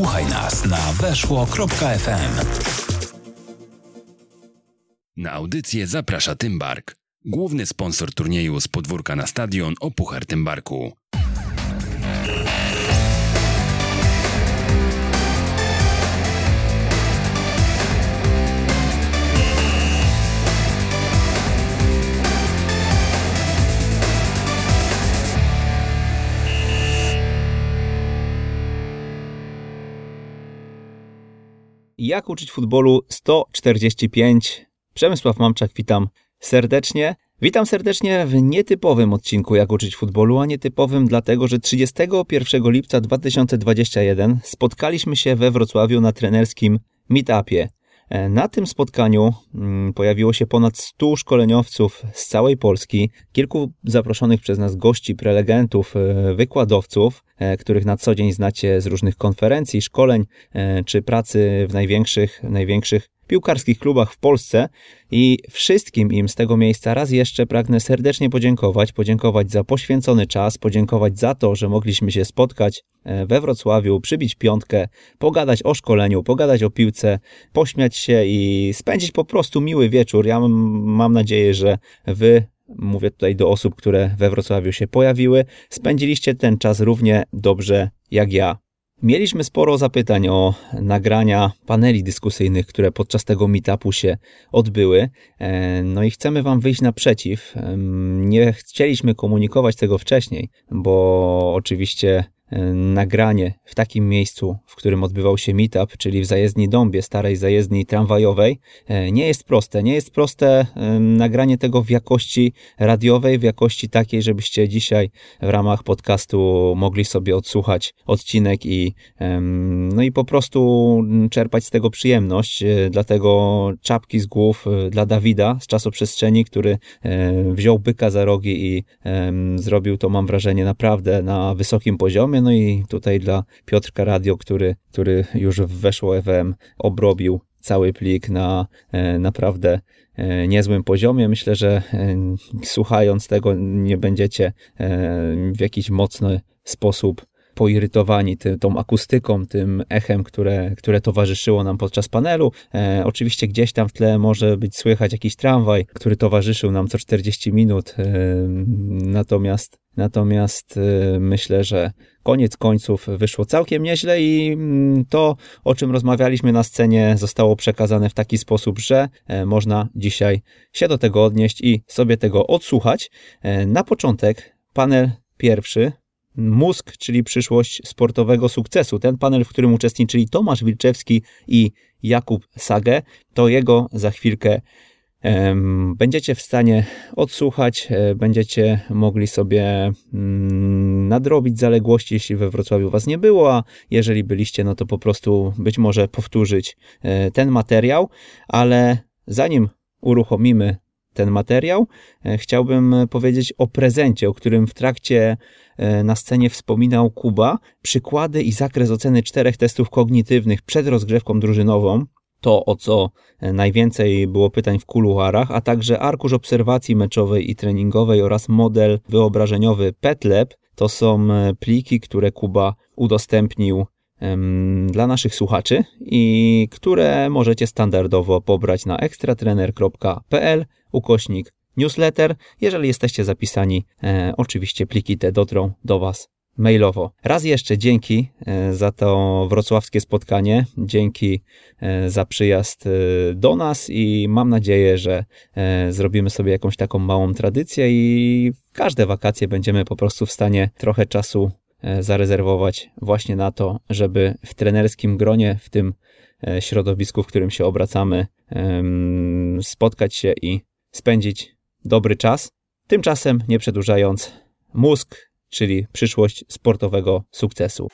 Słuchaj nas na weszło.fm. Na audycję zaprasza Tymbark, główny sponsor turnieju z podwórka na stadion o Puchar Tymbarku. Jak uczyć futbolu 145. Przemysław Mamczak, witam serdecznie. Witam serdecznie w nietypowym odcinku Jak uczyć futbolu, a nietypowym dlatego, że 31 lipca 2021 spotkaliśmy się we Wrocławiu na trenerskim meetupie. E, na tym spotkaniu mm, pojawiło się ponad 100 szkoleniowców z całej Polski, kilku zaproszonych przez nas gości, prelegentów, e, wykładowców, e, których na co dzień znacie z różnych konferencji, szkoleń czy pracy w największych, największych piłkarskich klubach w Polsce i wszystkim im z tego miejsca raz jeszcze pragnę serdecznie podziękować, podziękować za poświęcony czas, podziękować za to, że mogliśmy się spotkać e, we Wrocławiu, przybić piątkę, pogadać o szkoleniu, pogadać o piłce, pośmiać się i spędzić po prostu miły wieczór. Ja mam nadzieję, że wy mówię tutaj do osób, które we Wrocławiu się pojawiły, spędziliście ten czas równie dobrze jak ja. Mieliśmy sporo zapytań o nagrania paneli dyskusyjnych, które podczas tego meetupu się odbyły. E, no i chcemy Wam wyjść naprzeciw. Nie chcieliśmy komunikować tego wcześniej, bo oczywiście nagranie w takim miejscu, w którym odbywał się meetup, czyli w zajezdni Dąbie, starej zajezdni tramwajowej, e, nie jest proste. Nie jest proste nagranie tego w jakości radiowej, w jakości takiej, żebyście dzisiaj w ramach podcastu mogli sobie odsłuchać odcinek i, no i po prostu czerpać z tego przyjemność. E, dlatego czapki z głów e, dla Dawida z czasoprzestrzeni, który wziął byka za rogi i zrobił to, mam wrażenie, naprawdę na wysokim poziomie. No i tutaj dla Piotrka Radio, który, który już weszło FM obrobił cały plik na e, naprawdę e, niezłym poziomie. Myślę, że e, słuchając tego nie będziecie w jakiś mocny sposób poirytowani ty, tą akustyką, tym echem, które, które towarzyszyło nam podczas panelu. E, oczywiście gdzieś tam w tle może być słychać jakiś tramwaj, który towarzyszył nam co 40 minut. E, natomiast Natomiast e, myślę, że koniec końców wyszło całkiem nieźle i mm, to, o czym rozmawialiśmy na scenie, zostało przekazane w taki sposób, że e, można dzisiaj się do tego odnieść i sobie tego odsłuchać. E, na początek panel pierwszy Mózg, czyli przyszłość sportowego sukcesu. Ten panel, w którym uczestniczyli Tomasz Wilczewski i Jakub Sage, to jego za chwilkę będziecie w stanie odsłuchać, e, będziecie mogli sobie mm, nadrobić zaległości, jeśli we Wrocławiu was nie było, a jeżeli byliście, no to po prostu być może powtórzyć e, ten materiał, ale zanim uruchomimy ten materiał, e, chciałbym powiedzieć o prezencie, o którym w trakcie e, na scenie wspominał Kuba. Przykłady i zakres oceny czterech testów kognitywnych przed rozgrzewką drużynową. To, o co e, najwięcej było pytań w kuluarach, a także arkusz obserwacji meczowej i treningowej oraz model wyobrażeniowy PetLab. To są pliki, które Kuba udostępnił dla naszych słuchaczy i które możecie standardowo pobrać na ekstratrener.pl ukośnik newsletter. Jeżeli jesteście zapisani, e, oczywiście pliki te dotrą do Was mailowo. Raz jeszcze dzięki e, za to wrocławskie spotkanie, dzięki e, za przyjazd e, do nas i mam nadzieję, że zrobimy sobie jakąś taką małą tradycję i każde wakacje będziemy po prostu w stanie trochę czasu zarezerwować właśnie na to, żeby w trenerskim gronie, w tym środowisku, w którym się obracamy, spotkać się i spędzić dobry czas. Tymczasem, nie przedłużając, mózg, czyli przyszłość sportowego sukcesu.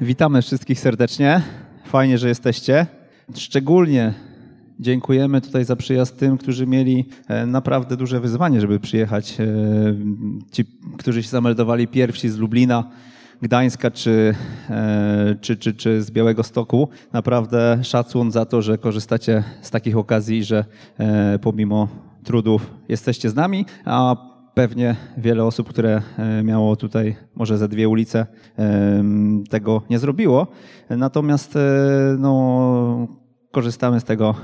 Witamy wszystkich serdecznie. Fajnie, że jesteście. Szczególnie dziękujemy tutaj za przyjazd tym, którzy mieli e, naprawdę duże wyzwanie, żeby przyjechać. E, ci, którzy się zameldowali pierwsi z Lublina Gdańska czy, e, czy, czy, czy z Białego Stoku. Naprawdę szacun za to, że korzystacie z takich okazji, że e, pomimo trudów jesteście z nami. A pewnie wiele osób, które e, miało tutaj może ze dwie ulice, tego nie zrobiło. Natomiast no, korzystamy z tego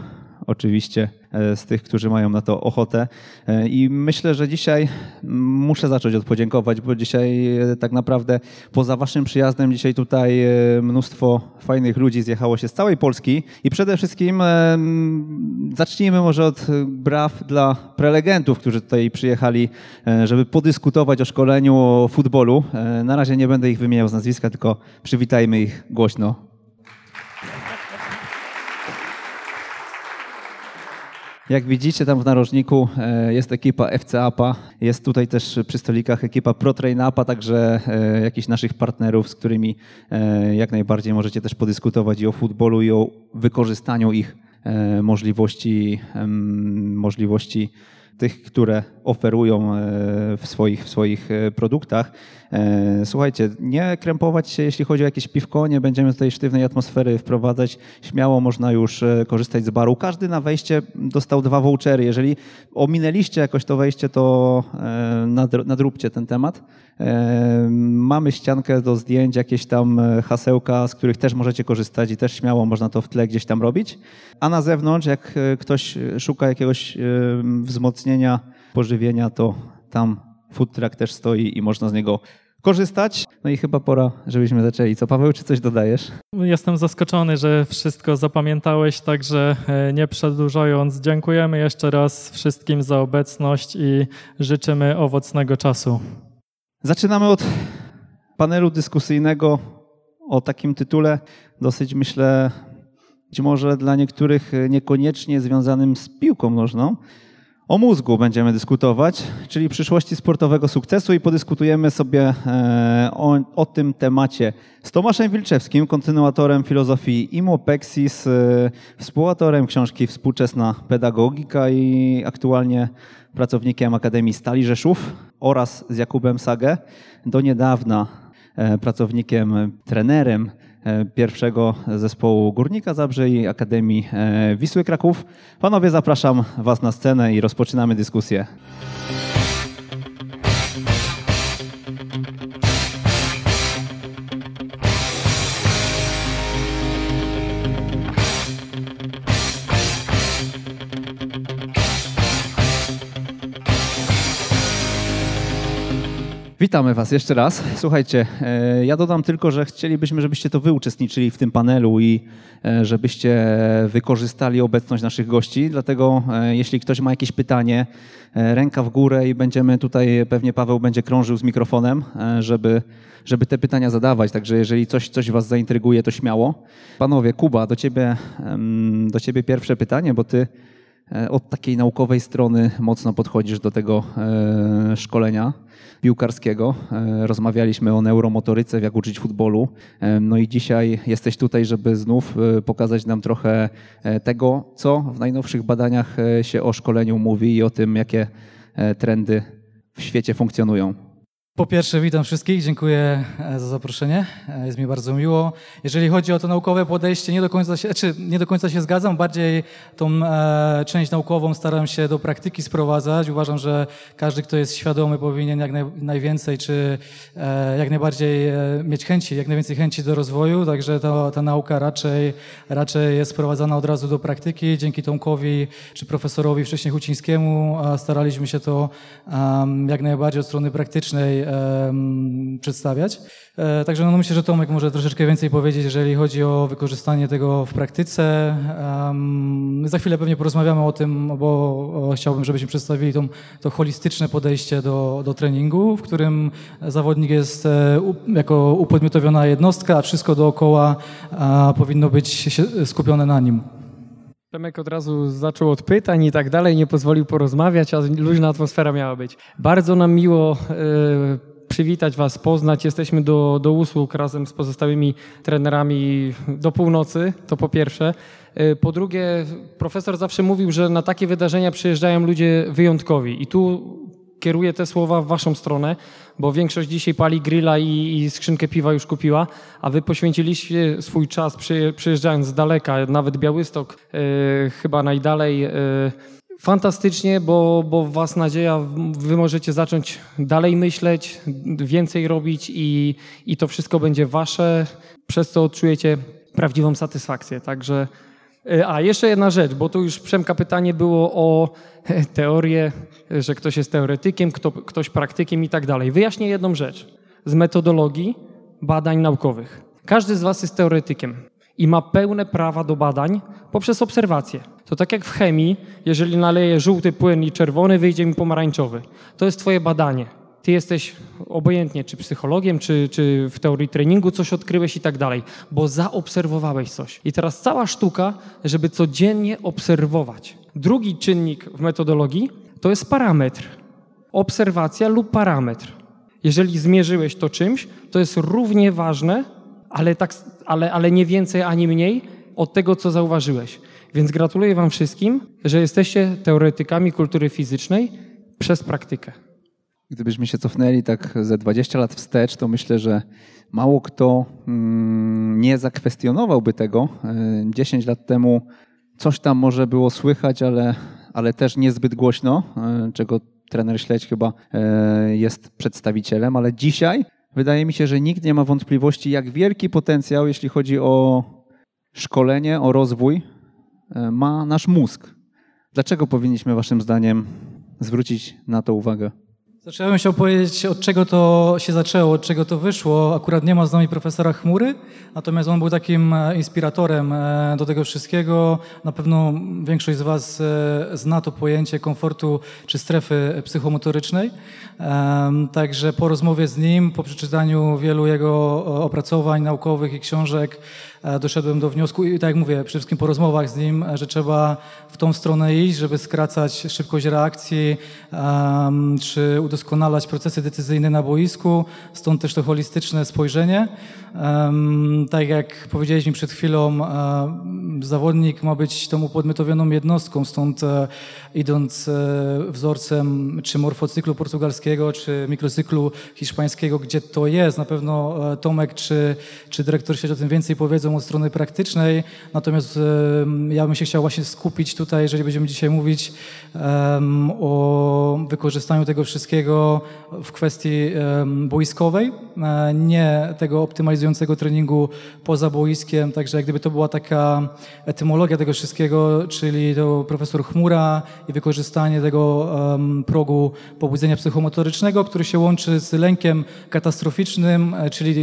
oczywiście e, z tych, którzy mają na to ochotę. E, I myślę, że dzisiaj muszę zacząć od podziękować, bo dzisiaj e, tak naprawdę poza waszym przyjazdem dzisiaj tutaj mnóstwo fajnych ludzi zjechało się z całej Polski i przede wszystkim zacznijmy może od braw dla prelegentów, którzy tutaj przyjechali, żeby podyskutować o szkoleniu o futbolu. Na razie nie będę ich wymieniał z nazwiska, tylko przywitajmy ich głośno. Jak widzicie tam w narożniku e, jest ekipa FC APA, jest tutaj też przy stolikach ekipa ProTrain APA, także e, jakichś naszych partnerów, z którymi e, jak najbardziej możecie też podyskutować i o futbolu i o wykorzystaniu ich możliwości, możliwości tych, które oferują w swoich, w swoich produktach. E, słuchajcie, nie krępować się, jeśli chodzi o jakieś piwko, nie będziemy tutaj sztywnej atmosfery wprowadzać. Śmiało można już korzystać z baru. Każdy na wejście dostał dwa vouchery. Jeżeli ominęliście jakoś to wejście, to nadróbcie ten temat. Mamy ściankę do zdjęć, jakieś tam hasełka, z których też możecie korzystać i też śmiało można to w tle gdzieś tam robić. A na zewnątrz, jak ktoś szuka jakiegoś wzmocnienia pożywienia, to tam food truck też stoi i można z niego korzystać. No i chyba pora, żebyśmy zaczęli. Co Paweł, czy coś dodajesz? Jestem zaskoczony, że wszystko zapamiętałeś, także e, nie przedłużając, dziękujemy jeszcze raz wszystkim za obecność i życzymy owocnego czasu. Zaczynamy od panelu dyskusyjnego o takim tytule, dosyć myślę, być może dla niektórych niekoniecznie związanym z piłką nożną, o mózgu będziemy dyskutować, czyli przyszłości sportowego sukcesu i podyskutujemy sobie e, o, o tym temacie. Z Tomaszem Wilczewskim, kontynuatorem filozofii Imopexis, e, współautorem książki Współczesna Pedagogika i aktualnie pracownikiem Akademii Stali Rzeszów oraz z Jakubem Sagę, do niedawna e, pracownikiem, trenerem pierwszego zespołu Górnika Zabrze i Akademii e, Wisły Kraków. Panowie, zapraszam Was na scenę i rozpoczynamy dyskusję. Witamy Was jeszcze raz. Słuchajcie, e, ja dodam tylko, że chcielibyśmy, żebyście to wy uczestniczyli w tym panelu i e, żebyście wykorzystali obecność naszych gości. Dlatego, e, jeśli ktoś ma jakieś pytanie, ręka w górę i będziemy tutaj, pewnie Paweł będzie krążył z mikrofonem, żeby, żeby te pytania zadawać. Także jeżeli coś, coś Was zaintryguje, to śmiało. Panowie, Kuba, do Ciebie, do ciebie pierwsze pytanie, bo Ty od takiej naukowej strony mocno podchodzisz do tego szkolenia piłkarskiego. E, rozmawialiśmy o neuromotoryce, jak uczyć futbolu. E, no i dzisiaj jesteś tutaj, żeby znów e, pokazać nam trochę tego, co w najnowszych badaniach się o szkoleniu mówi i o tym, jakie trendy w świecie funkcjonują. Po pierwsze, witam wszystkich, dziękuję e, za zaproszenie, e, jest mi bardzo miło. Jeżeli chodzi o to naukowe podejście, nie do końca się, czy nie do końca się zgadzam, bardziej tą e, część naukową staram się do praktyki sprowadzać. Uważam, że każdy, kto jest świadomy, powinien jak naj, najwięcej, czy e, jak najbardziej e, mieć chęci, jak najwięcej chęci do rozwoju, także to, ta nauka raczej, raczej jest sprowadzana od razu do praktyki. Dzięki Tomkowi, czy profesorowi wcześniej Hucińskiemu staraliśmy się to jak najbardziej od strony praktycznej przedstawiać. E, także no, myślę, że Tomek może troszeczkę więcej powiedzieć, jeżeli chodzi o wykorzystanie tego w praktyce. Za chwilę pewnie porozmawiamy o tym, bo chciałbym, żebyśmy przedstawili to, to holistyczne podejście do, do treningu, w którym zawodnik jest e, jako upodmiotowiona jednostka, a wszystko dookoła powinno być skupione na nim. Przemek od razu zaczął od pytań i tak dalej, nie pozwolił porozmawiać, a luźna atmosfera miała być. Bardzo nam miło y, przywitać Was, poznać. Jesteśmy do, do usług razem z pozostałymi trenerami do północy, to po pierwsze. Y, po drugie, profesor zawsze mówił, że na takie wydarzenia przyjeżdżają ludzie wyjątkowi i tu kieruję te słowa w waszą stronę, bo większość dzisiaj pali grilla i, i skrzynkę piwa już kupiła, a wy poświęciliście swój czas przy, przyjeżdżając z daleka, nawet Białystok, yy, chyba najdalej. Yy, fantastycznie, bo, bo Was nadzieja, Wy możecie zacząć dalej myśleć, więcej robić i, i to wszystko będzie Wasze, przez co odczujecie prawdziwą satysfakcję. Także a, jeszcze jedna rzecz, bo tu już Przemka pytanie było o e, teorię, że ktoś jest teoretykiem, kto, ktoś praktykiem i tak dalej. Wyjaśnię jedną rzecz. Z metodologii badań naukowych. Każdy z Was jest teoretykiem i ma pełne prawa do badań poprzez obserwacje. To tak jak w chemii, jeżeli naleję żółty płyn i czerwony, wyjdzie mi pomarańczowy. To jest Twoje badanie ty jesteś obojętnie, czy psychologiem, czy, czy w teorii treningu coś odkryłeś i tak dalej, bo zaobserwowałeś coś. I teraz cała sztuka, żeby codziennie obserwować. Drugi czynnik w metodologii to jest parametr. Obserwacja lub parametr. Jeżeli zmierzyłeś to czymś, to jest równie ważne, ale, tak, ale, ale nie więcej ani mniej od tego, co zauważyłeś. Więc gratuluję Wam wszystkim, że jesteście teoretykami kultury fizycznej przez praktykę. Gdybyśmy się cofnęli tak ze 20 lat wstecz, to myślę, że mało kto mm, nie zakwestionowałby tego. 10 e, lat temu coś tam może było słychać, ale, ale też niezbyt głośno, e, czego trener Śledź chyba e, jest przedstawicielem, ale dzisiaj wydaje mi się, że nikt nie ma wątpliwości, jak wielki potencjał, jeśli chodzi o szkolenie, o rozwój, ma nasz mózg. Dlaczego powinniśmy, Waszym zdaniem, zwrócić na to uwagę? Zacząłem się opowiedzieć, od czego to się zaczęło, od czego to wyszło. Akurat nie ma z nami profesora Chmury, natomiast on był takim e, inspiratorem e, do tego wszystkiego. Na pewno większość z Was e, zna to pojęcie komfortu czy strefy psychomotorycznej. Także po rozmowie z nim, po przeczytaniu wielu jego opracowań naukowych i książek, doszedłem do wniosku i tak jak mówię, przede wszystkim po rozmowach z nim, że trzeba w tą stronę iść, żeby skracać szybkość reakcji, czy udoskonalać procesy decyzyjne na boisku, stąd też to holistyczne spojrzenie. Tak jak powiedzieliśmy przed chwilą, um, zawodnik ma być tą upodmiotowioną jednostką, stąd e, idąc e, wzorcem czy morfocyklu portugalskiego, czy mikrocyklu hiszpańskiego, gdzie to jest, na pewno Tomek czy, czy dyrektor sieci o tym więcej powiedzą, od strony praktycznej, natomiast ja bym się chciał właśnie skupić tutaj, jeżeli będziemy dzisiaj mówić o wykorzystaniu tego wszystkiego w kwestii boiskowej, e, nie tego optymalizującego treningu poza boiskiem, także jak gdyby to była taka etymologia tego wszystkiego, czyli to profesor Chmura i wykorzystanie tego um, progu pobudzenia psychomotorycznego, który się łączy z lękiem katastroficznym, e, czyli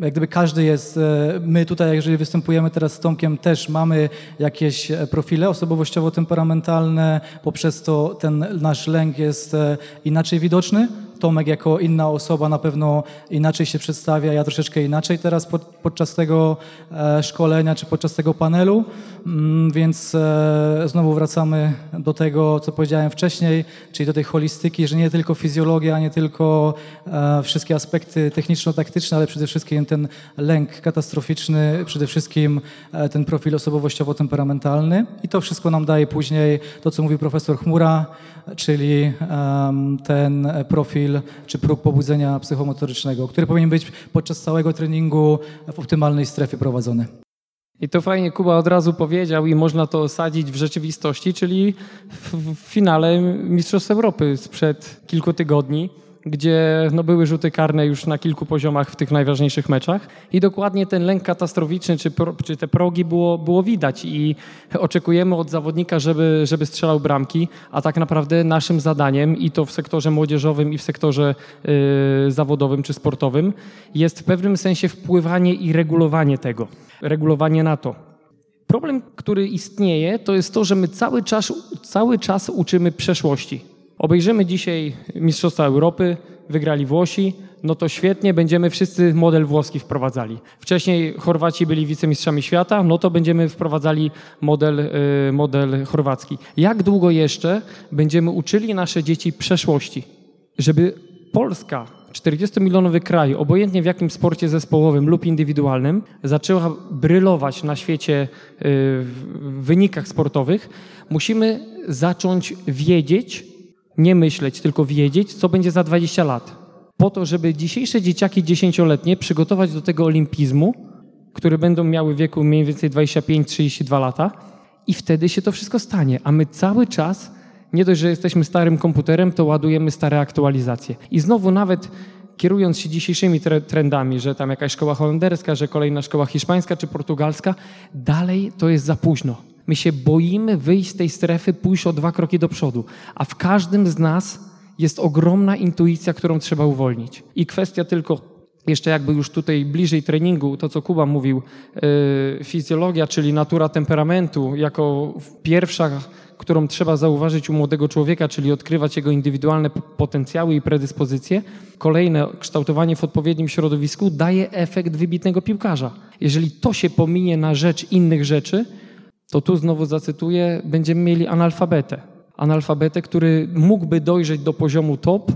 jak gdyby każdy jest e, my tutaj, jeżeli występujemy teraz z Tomkiem, też mamy jakieś e, profile osobowościowo-temperamentalne, poprzez to ten nasz lęk jest inaczej widoczny. Tomek jako inna osoba na pewno inaczej się przedstawia, ja troszeczkę inaczej teraz pod, podczas tego e, szkolenia czy podczas tego panelu, mm, więc e, znowu wracamy do tego, co powiedziałem wcześniej, czyli do tej holistyki, że nie tylko fizjologia, nie tylko e, wszystkie aspekty techniczno-taktyczne, ale przede wszystkim ten lęk katastroficzny, przede wszystkim ten profil osobowościowo-temperamentalny. I to wszystko nam daje później to, co mówił profesor Chmura, czyli ten profil czy próg pobudzenia psychomotorycznego, który powinien być podczas całego treningu w optymalnej strefie prowadzony. I to fajnie Kuba od razu powiedział i można to osadzić w rzeczywistości, czyli w finale Mistrzostw Europy sprzed kilku tygodni gdzie no, były rzuty karne już na kilku poziomach w tych najważniejszych meczach i dokładnie ten lęk katastroficzny czy, pro, czy te progi było, było widać i oczekujemy od zawodnika, żeby, żeby strzelał bramki, a tak naprawdę naszym zadaniem i to w sektorze młodzieżowym i w sektorze y, zawodowym czy sportowym jest w pewnym sensie wpływanie i regulowanie tego, regulowanie na to. Problem, który istnieje, to jest to, że my cały czas, cały czas uczymy przeszłości. Obejrzymy dzisiaj Mistrzostwa Europy, wygrali Włosi, no to świetnie, będziemy wszyscy model włoski wprowadzali. Wcześniej Chorwaci byli wicemistrzami świata, no to będziemy wprowadzali model, y, model chorwacki. Jak długo jeszcze będziemy uczyli nasze dzieci przeszłości, żeby Polska, 40-milionowy kraj, obojętnie w jakim sporcie zespołowym lub indywidualnym, zaczęła brylować na świecie y, w wynikach sportowych, musimy zacząć wiedzieć, nie myśleć, tylko wiedzieć, co będzie za 20 lat. Po to, żeby dzisiejsze dzieciaki dziesięcioletnie przygotować do tego olimpizmu, które będą miały wieku mniej więcej 25-32 lata i wtedy się to wszystko stanie. A my cały czas, nie dość, że jesteśmy starym komputerem, to ładujemy stare aktualizacje. I znowu nawet kierując się dzisiejszymi trendami, że tam jakaś szkoła holenderska, że kolejna szkoła hiszpańska czy portugalska, dalej to jest za późno. My się boimy wyjść z tej strefy, pójść o dwa kroki do przodu, a w każdym z nas jest ogromna intuicja, którą trzeba uwolnić. I kwestia tylko jeszcze jakby już tutaj bliżej treningu, to co Kuba mówił, yy, fizjologia, czyli natura temperamentu, jako pierwsza, którą trzeba zauważyć u młodego człowieka, czyli odkrywać jego indywidualne potencjały i predyspozycje. Kolejne, kształtowanie w odpowiednim środowisku daje efekt wybitnego piłkarza. Jeżeli to się pominie na rzecz innych rzeczy, to tu znowu zacytuję, będziemy mieli analfabetę. Analfabetę, który mógłby dojrzeć do poziomu top,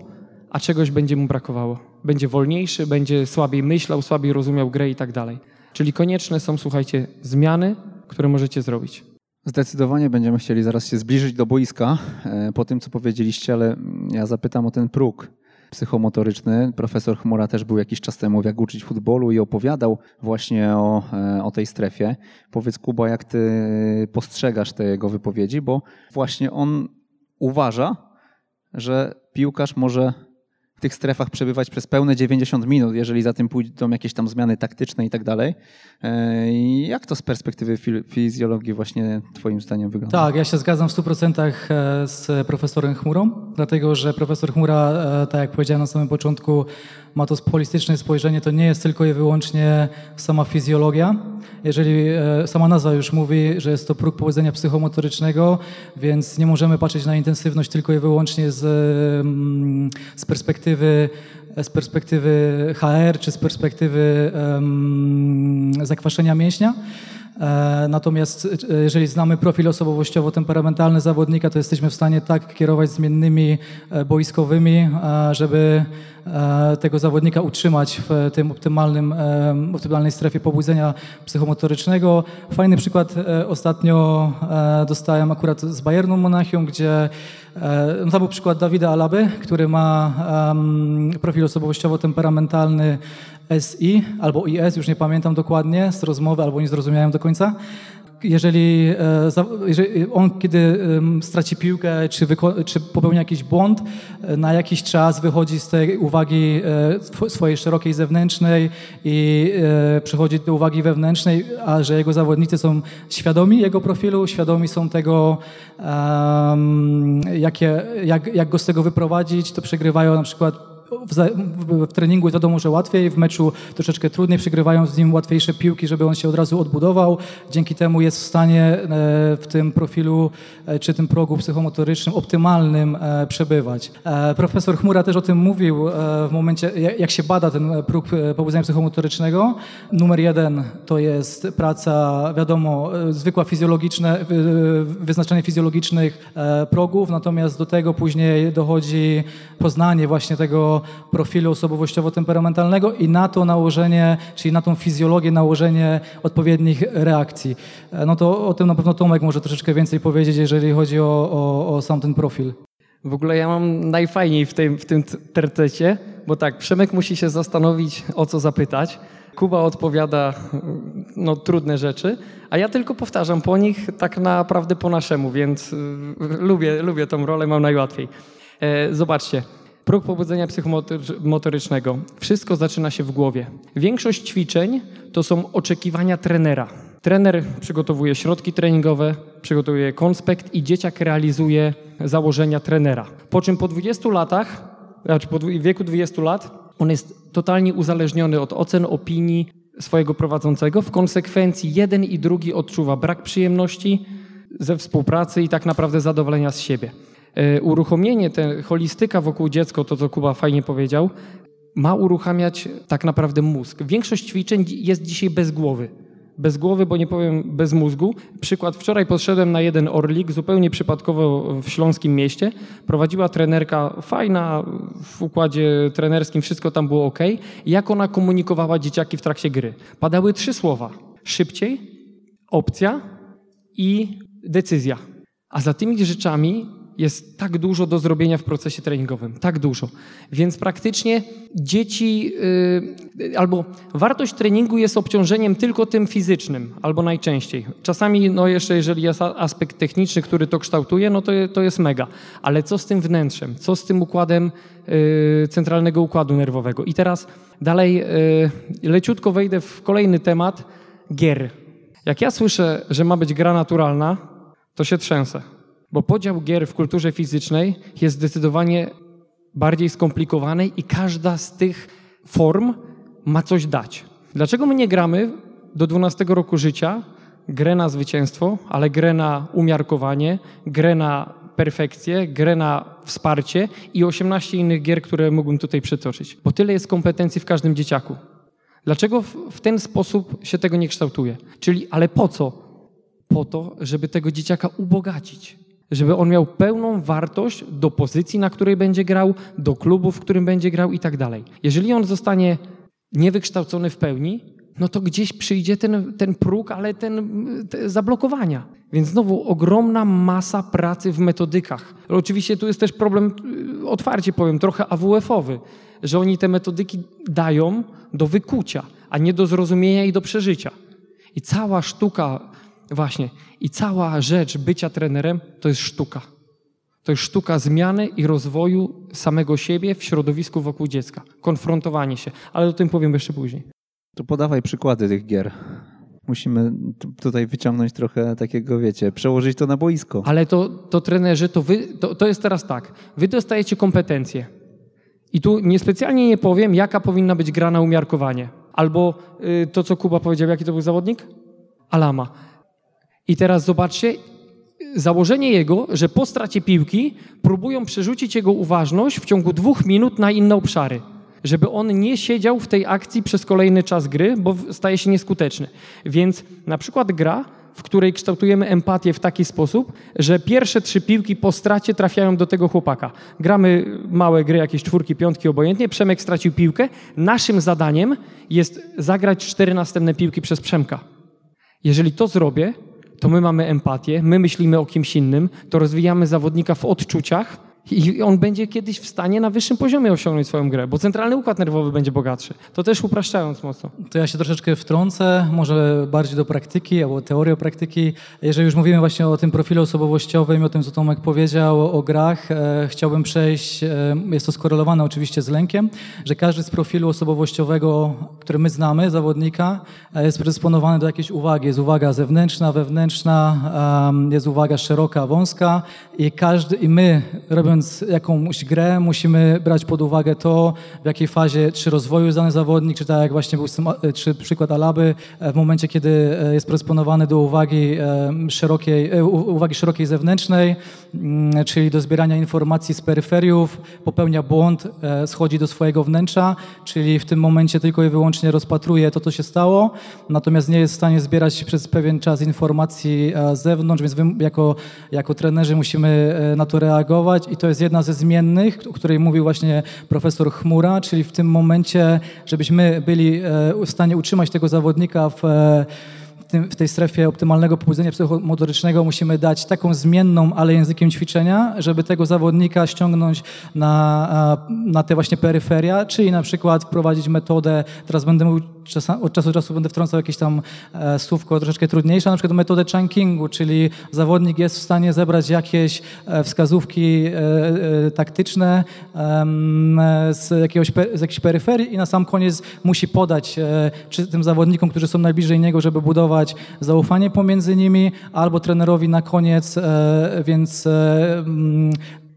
a czegoś będzie mu brakowało. Będzie wolniejszy, będzie słabiej myślał, słabiej rozumiał grę i tak dalej. Czyli konieczne są, słuchajcie, zmiany, które możecie zrobić. Zdecydowanie będziemy chcieli zaraz się zbliżyć do boiska e, po tym, co powiedzieliście, ale ja zapytam o ten próg psychomotoryczny. Profesor Chmura też był jakiś czas temu w Jak uczyć futbolu i opowiadał właśnie o, e, o tej strefie. Powiedz Kuba, jak ty postrzegasz te jego wypowiedzi, bo właśnie on uważa, że piłkarz może tych strefach przebywać przez pełne 90 minut, jeżeli za tym pójdą jakieś tam zmiany taktyczne i tak dalej. E, jak to z perspektywy fizjologii właśnie twoim zdaniem wygląda? Tak, ja się zgadzam w 100% e, z profesorem Chmurą, dlatego że profesor Chmura, e, tak jak powiedziałem na samym początku, ma to holistyczne spojrzenie, to nie jest tylko i wyłącznie sama fizjologia. Jeżeli sama nazwa już mówi, że jest to próg pobudzenia psychomotorycznego, więc nie możemy patrzeć na intensywność tylko i wyłącznie z, mm, z perspektywy z perspektywy HR czy z perspektywy um, zakwaszenia mięśnia. E, natomiast e, jeżeli znamy profil osobowościowo-temperamentalny zawodnika, to jesteśmy w stanie tak kierować zmiennymi e, boiskowymi, żeby tego zawodnika utrzymać w tym optymalnym, optymalnej strefie pobudzenia psychomotorycznego. Fajny przykład ostatnio dostałem akurat z Bayernu Monachium, gdzie no to był przykład Dawida Alaby, który ma profil osobowościowo-temperamentalny SI albo IS, już nie pamiętam dokładnie z rozmowy, albo nie zrozumiałem do końca. Jeżeli, e, jeżeli on, kiedy straci piłkę, czy, czy popełnia jakiś błąd, e, na jakiś czas wychodzi z tej uwagi e, swojej szerokiej zewnętrznej i przechodzi do uwagi wewnętrznej, a że jego zawodnicy są świadomi jego profilu, świadomi są tego, jakie, jak, jak go z tego wyprowadzić, to przegrywają na przykład w, treningu wiadomo, że łatwiej, w meczu troszeczkę trudniej, przegrywają z nim łatwiejsze piłki, żeby on się od razu odbudował. Dzięki temu jest w stanie e, w tym profilu e, czy tym progu psychomotorycznym optymalnym e, przebywać. Profesor Chmura też o tym mówił w momencie, jak się bada ten próg pobudzenia psychomotorycznego. Numer jeden to jest praca, wiadomo, zwykła fizjologiczne, wyznaczenie fizjologicznych progów, natomiast do tego później dochodzi poznanie właśnie tego profilu osobowościowo-temperamentalnego i na to nałożenie, czyli na tą fizjologię nałożenie odpowiednich reakcji. E, no to o tym na pewno Tomek może troszeczkę więcej powiedzieć, jeżeli chodzi o, o, o sam ten profil. W ogóle ja mam najfajniej w tym, w tym tercecie, bo tak, Przemek musi się zastanowić, o co zapytać. Kuba odpowiada no, trudne rzeczy, a ja tylko powtarzam po nich tak naprawdę po naszemu, więc y, lubię, lubię tą rolę, mam najłatwiej. E, zobaczcie, Próg pobudzenia psychomotorycznego. Wszystko zaczyna się w głowie. Większość ćwiczeń to są oczekiwania trenera. Trener przygotowuje środki treningowe, przygotowuje konspekt i dzieciak realizuje założenia trenera. Po czym po 20 latach, znaczy po wieku 20 lat, on jest totalnie uzależniony od ocen, opinii swojego prowadzącego. W konsekwencji jeden i drugi odczuwa brak przyjemności ze współpracy i tak naprawdę zadowolenia z siebie. E, uruchomienie, te holistyka wokół dziecka, to co Kuba fajnie powiedział, ma uruchamiać tak naprawdę mózg. Większość ćwiczeń jest dzisiaj bez głowy. Bez głowy, bo nie powiem bez mózgu. Przykład, wczoraj poszedłem na jeden orlik, zupełnie przypadkowo w śląskim mieście. Prowadziła trenerka, fajna, w układzie trenerskim wszystko tam było ok. Jak ona komunikowała dzieciaki w trakcie gry? Padały trzy słowa. Szybciej, opcja i decyzja. A za tymi rzeczami jest tak dużo do zrobienia w procesie treningowym, tak dużo. Więc praktycznie dzieci, yy, albo wartość treningu jest obciążeniem tylko tym fizycznym, albo najczęściej. Czasami, no jeszcze jeżeli jest aspekt techniczny, który to kształtuje, no to, to jest mega. Ale co z tym wnętrzem? Co z tym układem yy, centralnego układu nerwowego? I teraz dalej yy, leciutko wejdę w kolejny temat, gier. Jak ja słyszę, że ma być gra naturalna, to się trzęsę. Bo podział gier w kulturze fizycznej jest zdecydowanie bardziej skomplikowany i każda z tych form ma coś dać. Dlaczego my nie gramy do 12 roku życia grę na zwycięstwo, ale grę na umiarkowanie, grę na perfekcję, grę na wsparcie i 18 innych gier, które mógłbym tutaj przytoczyć. Bo tyle jest kompetencji w każdym dzieciaku. Dlaczego w, ten sposób się tego nie kształtuje? Czyli, ale po co? Po to, żeby tego dzieciaka ubogacić żeby on miał pełną wartość do pozycji, na której będzie grał, do klubu, w którym będzie grał i tak dalej. Jeżeli on zostanie niewykształcony w pełni, no to gdzieś przyjdzie ten, ten próg, ale ten zablokowania. Więc znowu ogromna masa pracy w metodykach. Oczywiście tu jest też problem, y, otwarcie powiem, trochę AWF-owy, że oni te metodyki dają do wykucia, a nie do zrozumienia i do przeżycia. I cała sztuka Właśnie. I cała rzecz bycia trenerem to jest sztuka. To jest sztuka zmiany i rozwoju samego siebie w środowisku wokół dziecka. Konfrontowanie się. Ale o tym powiem jeszcze później. To podawaj przykłady tych gier. Musimy tutaj wyciągnąć trochę takiego, wiecie, przełożyć to na boisko. Ale to, to trenerzy, to, wy, to, to jest teraz tak. Wy dostajecie kompetencje. I tu niespecjalnie nie powiem, jaka powinna być gra na umiarkowanie. Albo y, to, co Kuba powiedział, jaki to był zawodnik? Alama. I teraz zobaczcie, założenie jego, że po stracie piłki próbują przerzucić jego uważność w ciągu dwóch minut na inne obszary. Żeby on nie siedział w tej akcji przez kolejny czas gry, bo staje się nieskuteczny. Więc na przykład gra, w której kształtujemy empatię w taki sposób, że pierwsze trzy piłki po stracie trafiają do tego chłopaka. Gramy małe gry, jakieś czwórki, piątki, obojętnie. Przemek stracił piłkę. Naszym zadaniem jest zagrać cztery następne piłki przez Przemka. Jeżeli to zrobię, to my mamy empatię, my myślimy o kimś innym, to rozwijamy zawodnika w odczuciach i on będzie kiedyś w stanie na wyższym poziomie osiągnąć swoją grę, bo centralny układ nerwowy będzie bogatszy. To też upraszczając mocno. To ja się troszeczkę wtrącę, może bardziej do praktyki albo teorii praktyki. Jeżeli już mówimy właśnie o tym profilu osobowościowym i o tym, co Tomek powiedział o grach, e, chciałbym przejść, e, jest to skorelowane oczywiście z lękiem, że każdy z profilu osobowościowego, który my znamy, zawodnika, e, jest predysponowany do jakiejś uwagi. Jest uwaga zewnętrzna, wewnętrzna, e, jest uwaga szeroka, wąska i każdy, i my robiąc jakąś grę, musimy brać pod uwagę to, w jakiej fazie, czy rozwoju jest dany zawodnik, czy tak jak właśnie był czy przykład Alaby, e, w momencie, kiedy e, jest predysponowany do uwagi e, szerokiej, uwagi szerokiej zewnętrznej, mm, czyli do zbierania informacji z peryferiów, popełnia błąd, schodzi do swojego wnętrza, czyli w tym momencie tylko i wyłącznie rozpatruje to, co się stało, natomiast nie jest w stanie zbierać przez pewien czas informacji z zewnątrz, więc jako, jako trenerzy musimy na to reagować i to to jest jedna ze zmiennych, o której mówił właśnie profesor Chmura, czyli w tym momencie, żebyśmy byli e, w stanie utrzymać tego zawodnika w e, w tej strefie optymalnego pobudzenia psychomotorycznego musimy dać taką zmienną, ale językiem ćwiczenia, żeby tego zawodnika ściągnąć na, na te właśnie peryferia, czyli na przykład wprowadzić metodę, teraz będę mówił od czasu do czasu będę wtrącał jakieś tam e, słówko troszeczkę trudniejsze, na przykład metodę chunkingu, czyli zawodnik jest w stanie zebrać jakieś e, wskazówki e, taktyczne z, jakiegoś, z jakiejś peryferii i na sam koniec musi podać czy tym zawodnikom, którzy są najbliżej niego, żeby budować zaufanie pomiędzy nimi, albo trenerowi na koniec, więc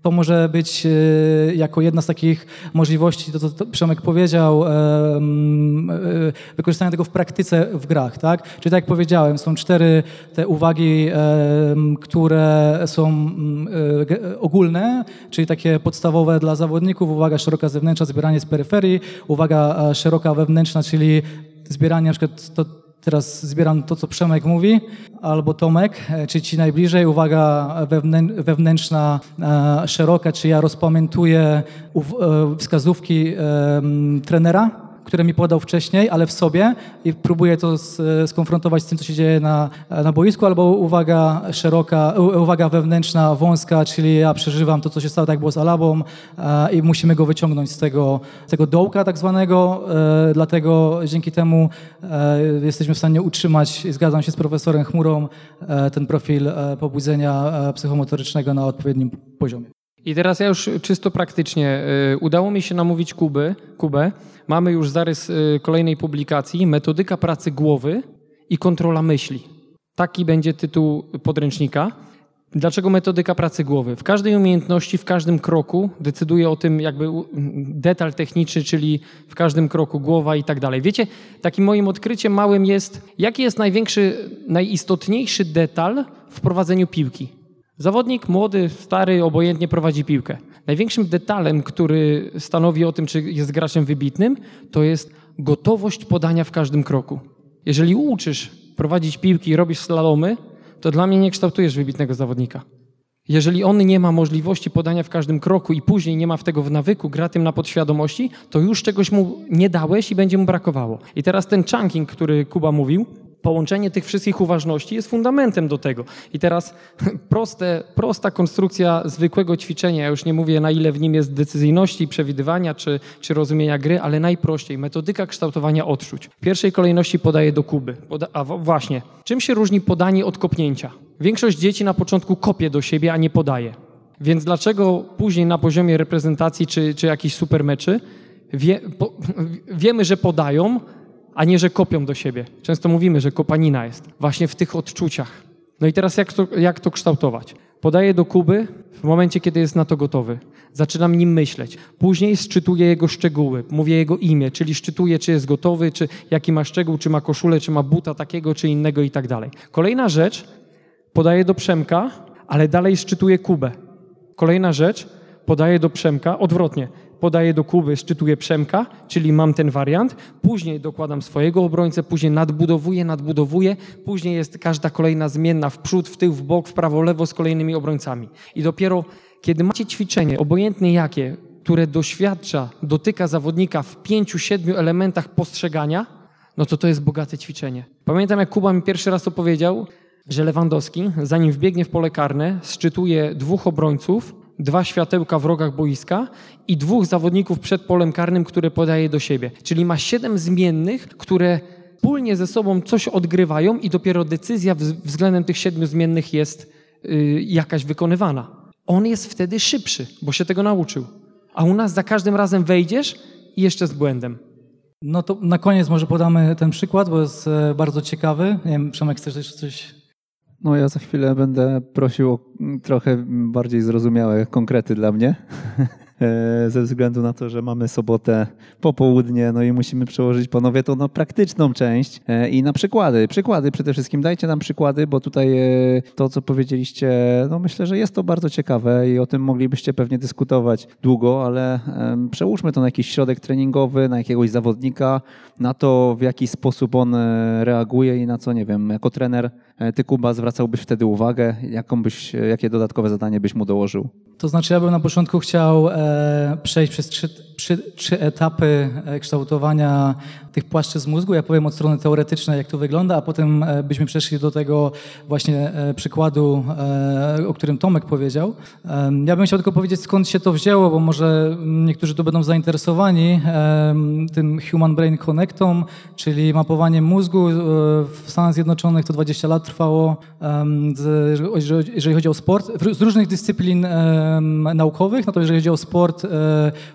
to może być e, jako jedna z takich możliwości, to co Przemek powiedział, e, e, wykorzystania tego w praktyce w grach, tak? Czyli tak jak powiedziałem, są cztery te uwagi, które są ogólne, czyli takie podstawowe dla zawodników, uwaga szeroka zewnętrzna, zbieranie z peryferii, uwaga szeroka wewnętrzna, czyli zbieranie na przykład to, Teraz zbieram to, co Przemek mówi, albo Tomek, e, czy ci najbliżej. Uwaga wewnętrzna, szeroka, czy ja rozpamiętuję e, wskazówki trenera, które mi podał wcześniej, ale w sobie i próbuję to skonfrontować z tym, co się dzieje na, na boisku, albo uwaga szeroka, uwaga wewnętrzna, wąska, czyli ja przeżywam to, co się stało, tak było z Alabą e, i musimy go wyciągnąć z tego, tego dołka tak zwanego, e, dlatego dzięki temu e, jesteśmy w stanie utrzymać, zgadzam się z profesorem Chmurą, ten profil pobudzenia psychomotorycznego na odpowiednim poziomie. I teraz ja już czysto praktycznie udało mi się namówić Kuby, Kubę. Mamy już zarys kolejnej publikacji Metodyka pracy głowy i kontrola myśli. Taki będzie tytuł podręcznika. Dlaczego metodyka pracy głowy? W każdej umiejętności, w każdym kroku decyduje o tym jakby detal techniczny, czyli w każdym kroku głowa i tak dalej. Wiecie, takim moim odkryciem małym jest, jaki jest największy, najistotniejszy detal w prowadzeniu piłki. Zawodnik młody, stary, obojętnie prowadzi piłkę. Największym detalem, który stanowi o tym, czy jest graczem wybitnym, to jest gotowość podania w każdym kroku. Jeżeli uczysz prowadzić piłki i robisz slalomy, to dla mnie nie kształtujesz wybitnego zawodnika. Jeżeli on nie ma możliwości podania w każdym kroku i później nie ma w tego w nawyku, gra tym na podświadomości, to już czegoś mu nie dałeś i będzie mu brakowało. I teraz ten chunking, który Kuba mówił, połączenie tych wszystkich uważności jest fundamentem do tego. I teraz proste, prosta konstrukcja zwykłego ćwiczenia, ja już nie mówię na ile w nim jest decyzyjności, przewidywania czy, czy rozumienia gry, ale najprościej, metodyka kształtowania odczuć. W pierwszej kolejności podaję do Kuby. Poda a właśnie, czym się różni podanie od kopnięcia? Większość dzieci na początku kopie do siebie, a nie podaje. Więc dlaczego później na poziomie reprezentacji czy, czy jakichś supermeczy wie, wiemy, że podają, a nie, że kopią do siebie. Często mówimy, że kopanina jest właśnie w tych odczuciach. No i teraz jak to, jak to kształtować? Podaję do Kuby w momencie, kiedy jest na to gotowy. Zaczynam nim myśleć. Później szczytuję jego szczegóły, mówię jego imię, czyli szczytuję, czy jest gotowy, czy jaki ma szczegół, czy ma koszulę, czy ma buta takiego, czy innego i tak dalej. Kolejna rzecz, podaję do Przemka, ale dalej szczytuję Kubę. Kolejna rzecz, podaję do Przemka, odwrotnie podaję do Kuby, szczytuję Przemka, czyli mam ten wariant, później dokładam swojego obrońcę, później nadbudowuję, nadbudowuję, później jest każda kolejna zmienna w przód, w tył, w bok, w prawo, lewo z kolejnymi obrońcami. I dopiero kiedy macie ćwiczenie, obojętnie jakie, które doświadcza, dotyka zawodnika w pięciu, siedmiu elementach postrzegania, no to to jest bogate ćwiczenie. Pamiętam, jak Kuba mi pierwszy raz to powiedział, że Lewandowski, zanim wbiegnie w pole karne, szczytuje dwóch obrońców, dwa światełka w rogach boiska i dwóch zawodników przed polem karnym, które podaje do siebie. Czyli ma siedem zmiennych, które wspólnie ze sobą coś odgrywają i dopiero decyzja względem tych siedmiu zmiennych jest yy, jakaś wykonywana. On jest wtedy szybszy, bo się tego nauczył. A u nas za każdym razem wejdziesz i jeszcze z błędem. No to na koniec może podamy ten przykład, bo jest e, bardzo ciekawy. Nie wiem, Przemek, chcesz jeszcze coś no ja za chwilę będę prosił o trochę bardziej zrozumiałe konkrety dla mnie. E, ze względu na to, że mamy sobotę popołudnie, no i musimy przełożyć panowie to na praktyczną część e, i na przykłady. Przykłady przede wszystkim, dajcie nam przykłady, bo tutaj e, to, co powiedzieliście, no myślę, że jest to bardzo ciekawe i o tym moglibyście pewnie dyskutować długo, ale przełóżmy to na jakiś środek treningowy, na jakiegoś zawodnika, na to, w jaki sposób on reaguje i na co, nie wiem, jako trener ty, Kuba, zwracałbyś wtedy uwagę, jaką byś, jakie dodatkowe zadanie byś mu dołożył? To znaczy, ja bym na początku chciał e, przejść przez trzy, trzy, trzy etapy e, kształtowania tych płaszczyzn mózgu. Ja powiem od strony teoretycznej, jak to wygląda, a potem e, byśmy przeszli do tego właśnie e, przykładu, o którym Tomek powiedział. Ja bym chciał tylko powiedzieć, skąd się to wzięło, bo może niektórzy tu będą zainteresowani tym Human Brain Connectom, czyli mapowaniem mózgu. W Stanach Zjednoczonych to 20 lat trwało, jeżeli chodzi o sport, z różnych dyscyplin naukowych, no to jeżeli chodzi o sport,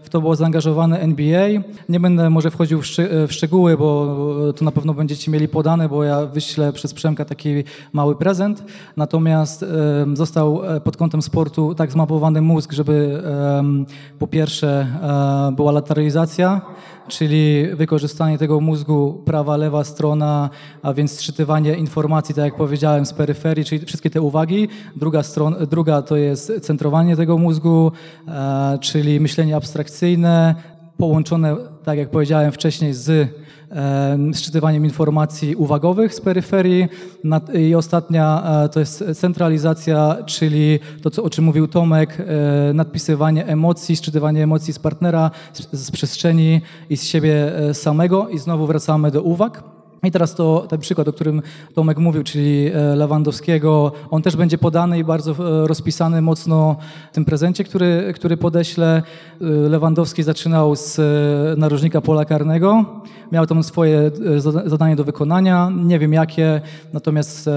w to było zaangażowane NBA. Nie będę może wchodził w, szczegóły, bo to na pewno będziecie mieli podane, bo ja wyślę przez Przemka taki mały prezent. Natomiast został e, pod kątem sportu tak zmapowany mózg, żeby po pierwsze e, była lateralizacja, czyli wykorzystanie tego mózgu prawa, lewa strona, a więc sczytywanie informacji, tak jak powiedziałem, z peryferii, czyli wszystkie te uwagi. Druga, strona, druga to jest centrowanie tego mózgu, e, czyli myślenie abstrakcyjne, połączone, tak jak powiedziałem wcześniej, z szczytywaniem informacji uwagowych z peryferii. I ostatnia e, to jest centralizacja, czyli to, co, o czym mówił Tomek, e, nadpisywanie emocji, szczytywanie emocji z partnera, z, przestrzeni i z siebie e, samego. I znowu wracamy do uwag. I teraz to ten przykład, o którym Tomek mówił, czyli e, Lewandowskiego, on też będzie podany i bardzo e, rozpisany mocno w tym prezencie, który, który podeślę. E, Lewandowski zaczynał z narożnika pola karnego, miał tam swoje zadanie do wykonania, nie wiem jakie, natomiast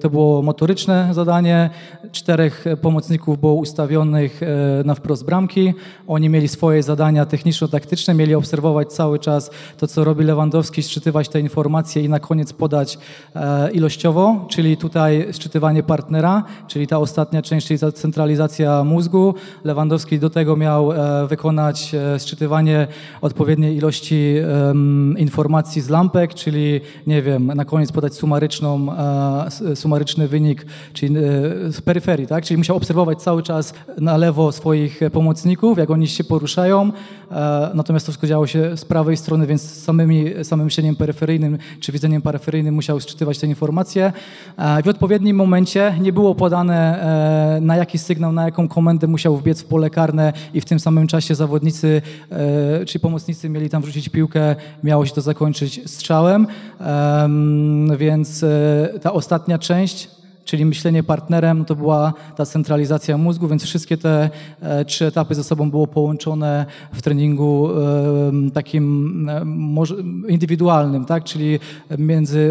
to było motoryczne zadanie. Czterech pomocników było ustawionych na wprost bramki. Oni mieli swoje zadania techniczno-taktyczne, mieli obserwować cały czas to, co robi Lewandowski, szczytywać te informacje i na koniec podać e, ilościowo, czyli tutaj szczytywanie partnera, czyli ta ostatnia część, czyli centralizacja mózgu. Lewandowski do tego miał e, wykonać e, szczytywanie odpowiedniej ilości informacji z lampek, czyli nie wiem, na koniec podać sumaryczną, sumaryczny wynik, czyli z peryferii, tak? Czyli musiał obserwować cały czas na lewo swoich pomocników, jak oni się poruszają, natomiast to wszystko działo się z prawej strony, więc samymi, samym siedzeniem peryferyjnym peryferyjnym czy widzeniem peryferyjnym musiał sczytywać te informacje. E, w odpowiednim momencie nie było podane e, na jaki sygnał, na jaką komendę musiał wbiec w pole karne i w tym samym czasie zawodnicy e, czy pomocnicy mieli tam wrzucić piłkę, miało się to zakończyć strzałem. Więc ta ostatnia część czyli myślenie partnerem, to była ta centralizacja mózgu, więc wszystkie te e, trzy etapy ze sobą było połączone w treningu e, takim e, indywidualnym, tak? czyli między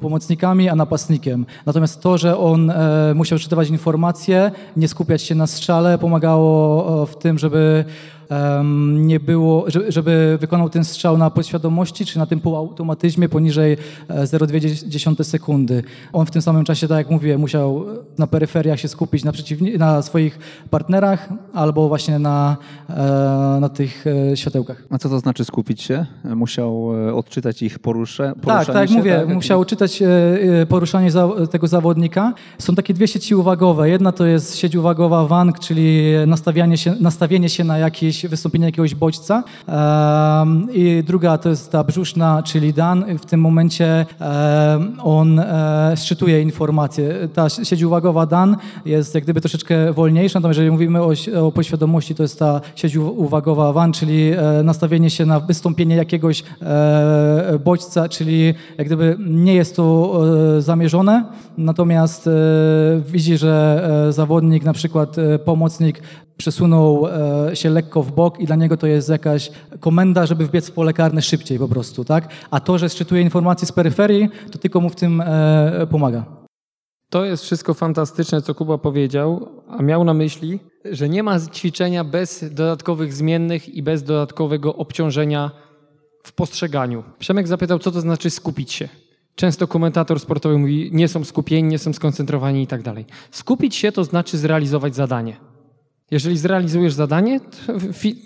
pomocnikami a napastnikiem. Natomiast to, że on musiał czytywać informacje, nie skupiać się na strzale, pomagało w tym, żeby nie było, żeby wykonał ten strzał na podświadomości, czy na tym półautomatyzmie poniżej 0,2 sekundy. On w tym samym czasie, tak jak mówię, musiał na peryferiach się skupić na, przeciwni- na swoich partnerach albo właśnie na, e, na tych e, światełkach. A co to znaczy skupić się? Musiał e, odczytać ich porusze, poruszanie Tak, tak jak mówię, tak? musiał czytać poruszanie tego zawodnika. Są takie dwie sieci uwagowe. Jedna to jest sieć uwagowa WANG, czyli nastawianie się, nastawienie się na jakiś jakieś wystąpienie jakiegoś bodźca. I druga to jest ta brzuszna, czyli Dan. W tym momencie on e, szczytuje informacje. Ta sieć uwagowa Dan jest jak gdyby troszeczkę wolniejsza, natomiast jeżeli mówimy o, o poświadomości, to jest ta sieć uwagowa WAN, czyli e, nastawienie się na wystąpienie jakiegoś e, bodźca, czyli jak gdyby nie jest to zamierzone, natomiast widzi, że zawodnik, na przykład pomocnik przesunął e, się lekko w bok i dla niego to jest jakaś komenda, żeby wbiec w pole karne szybciej po prostu, tak? A to, że szczytuje informacje z peryferii, to tylko mu w tym e, pomaga. To jest wszystko fantastyczne, co Kuba powiedział, a miał na myśli, że nie ma ćwiczenia bez dodatkowych zmiennych i bez dodatkowego obciążenia w postrzeganiu. Przemek zapytał, co to znaczy skupić się. Często komentator sportowy mówi, nie są skupieni, nie są skoncentrowani i tak dalej. Skupić się to znaczy zrealizować zadanie. Jeżeli zrealizujesz zadanie,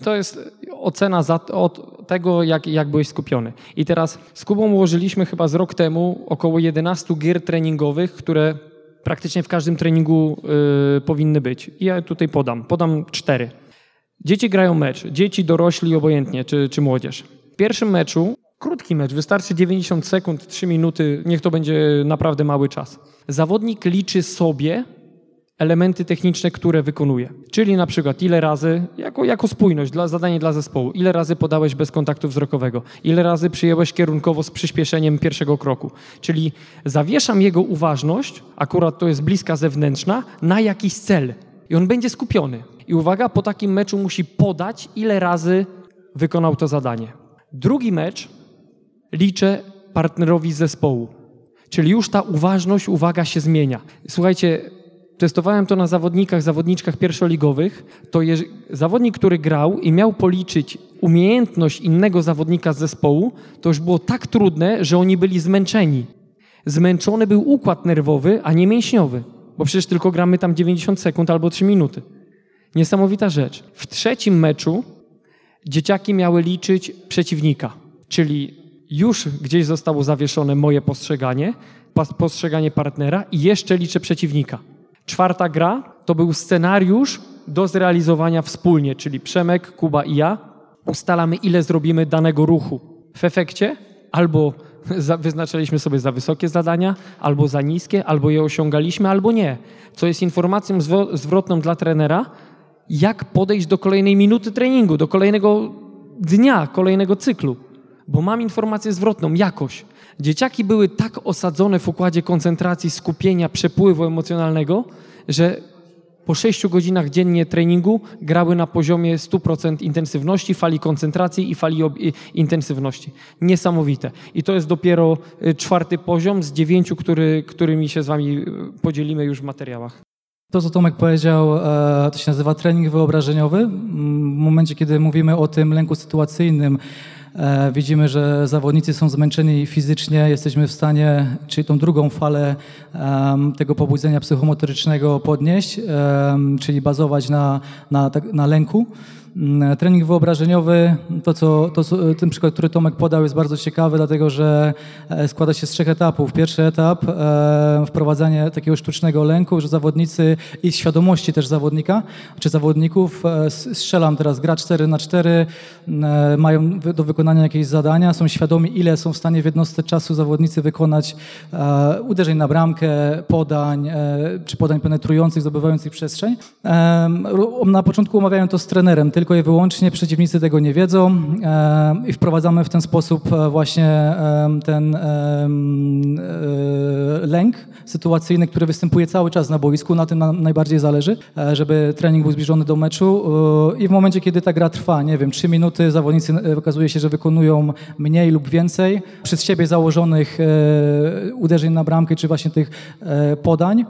to jest ocena za, od tego, jak, jak byłeś skupiony. I teraz z Kubą ułożyliśmy chyba z rok temu około 11 gier treningowych, które praktycznie w każdym treningu y, powinny być. I ja tutaj podam. Podam cztery. Dzieci grają mecz. Dzieci, dorośli, obojętnie, czy, czy młodzież. W pierwszym meczu, krótki mecz, wystarczy 90 sekund, 3 minuty, niech to będzie naprawdę mały czas. Zawodnik liczy sobie elementy techniczne, które wykonuje. Czyli na przykład ile razy, jako, jako spójność, dla, zadanie dla zespołu, ile razy podałeś bez kontaktu wzrokowego, ile razy przyjęłeś kierunkowo z przyspieszeniem pierwszego kroku. Czyli zawieszam jego uważność, akurat to jest bliska zewnętrzna, na jakiś cel. I on będzie skupiony. I uwaga, po takim meczu musi podać, ile razy wykonał to zadanie. Drugi mecz liczę partnerowi zespołu. Czyli już ta uważność, uwaga się zmienia. Słuchajcie, testowałem to na zawodnikach, zawodniczkach pierwszoligowych, to je, zawodnik, który grał i miał policzyć umiejętność innego zawodnika z zespołu, to już było tak trudne, że oni byli zmęczeni. Zmęczony był układ nerwowy, a nie mięśniowy, bo przecież tylko gramy tam 90 sekund albo 3 minuty. Niesamowita rzecz. W trzecim meczu dzieciaki miały liczyć przeciwnika, czyli już gdzieś zostało zawieszone moje postrzeganie, postrzeganie partnera i jeszcze liczę przeciwnika. Czwarta gra to był scenariusz do zrealizowania wspólnie, czyli Przemek, Kuba i ja. ustalamy, ile zrobimy danego ruchu. W efekcie albo wyznaczyliśmy sobie za wysokie zadania, albo za niskie, albo je osiągaliśmy, albo nie. Co jest informacją zwrotną dla trenera, jak podejść do kolejnej minuty treningu, do kolejnego dnia, kolejnego cyklu. Bo mam informację zwrotną, jakoś. Dzieciaki były tak osadzone w układzie koncentracji, skupienia, przepływu emocjonalnego, że po 6 godzinach dziennie treningu grały na poziomie 100% intensywności, fali koncentracji i fali intensywności. Niesamowite. I to jest dopiero y, czwarty poziom z dziewięciu, który, którymi się z Wami y, podzielimy już w materiałach. To, co Tomek powiedział, e, to się nazywa trening wyobrażeniowy. W momencie, kiedy mówimy o tym lęku sytuacyjnym, widzimy, że zawodnicy są zmęczeni fizycznie, jesteśmy w stanie, czyli tą drugą falę tego pobudzenia psychomotorycznego podnieść, czyli bazować na, na, tak, na lęku. Mm, trening wyobrażeniowy, to, co, to co, ten przykład, który Tomek podał, jest bardzo ciekawy, dlatego że e, składa się z trzech etapów. Pierwszy etap, e, wprowadzanie takiego sztucznego lęku, że zawodnicy i świadomości też zawodnika, czy zawodników, e, strzelam teraz, gra 4 na 4 e, mają do wykonania jakieś zadania, są świadomi, ile są w stanie w jednostce czasu zawodnicy wykonać e, uderzeń na bramkę, podań, e, czy podań penetrujących, zdobywających przestrzeń. na początku omawiałem to z trenerem, tylko i wyłącznie przeciwnicy tego nie wiedzą e, i wprowadzamy w ten sposób e, właśnie e, ten lęk sytuacyjny, który występuje cały czas na boisku. Na tym nam najbardziej zależy, żeby trening był zbliżony do meczu i w momencie, kiedy ta gra trwa, nie wiem, trzy minuty, zawodnicy okazuje się, że wykonują mniej lub więcej przez siebie założonych uderzeń na bramkę, czy właśnie tych podań.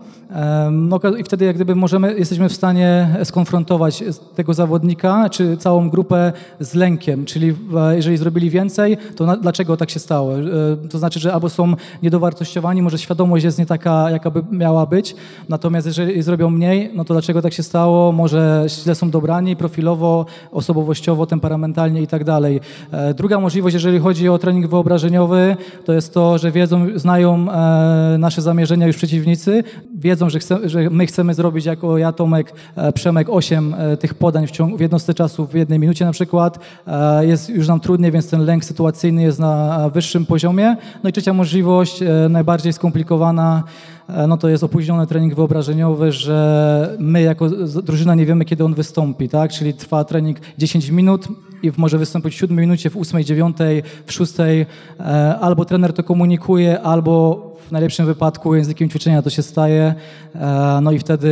No I wtedy jak gdyby możemy, jesteśmy w stanie skonfrontować tego zawodnika czy całą grupę z lękiem, czyli jeżeli zrobili więcej, to na, dlaczego tak się stało? E, to znaczy, że albo są niedowartościowani, może świadomość jest nie taka, jaka by miała być, natomiast jeżeli zrobią mniej, no to dlaczego tak się stało? Może źle są dobrani profilowo, osobowościowo, temperamentalnie i tak dalej. E, druga możliwość, jeżeli chodzi o trening wyobrażeniowy, to jest to, że wiedzą, znają e, nasze zamierzenia już przeciwnicy, wiedzą, że, chce, że my chcemy zrobić jako ja, Tomek, Przemek, 8 tych podań w, ciągu, w jednostce czasu w jednej minucie na przykład. E, jest już nam trudniej, więc ten lęk sytuacyjny jest na wyższym poziomie. No i trzecia możliwość, e, najbardziej skomplikowana, e, no to jest opóźniony trening wyobrażeniowy, że my jako drużyna nie wiemy, kiedy on wystąpi, tak? Czyli trwa trening 10 minut i może wystąpić w 7 minucie, w 8, 9, w 6, albo trener to komunikuje, albo w najlepszym wypadku językiem ćwiczenia to się staje, e, no i wtedy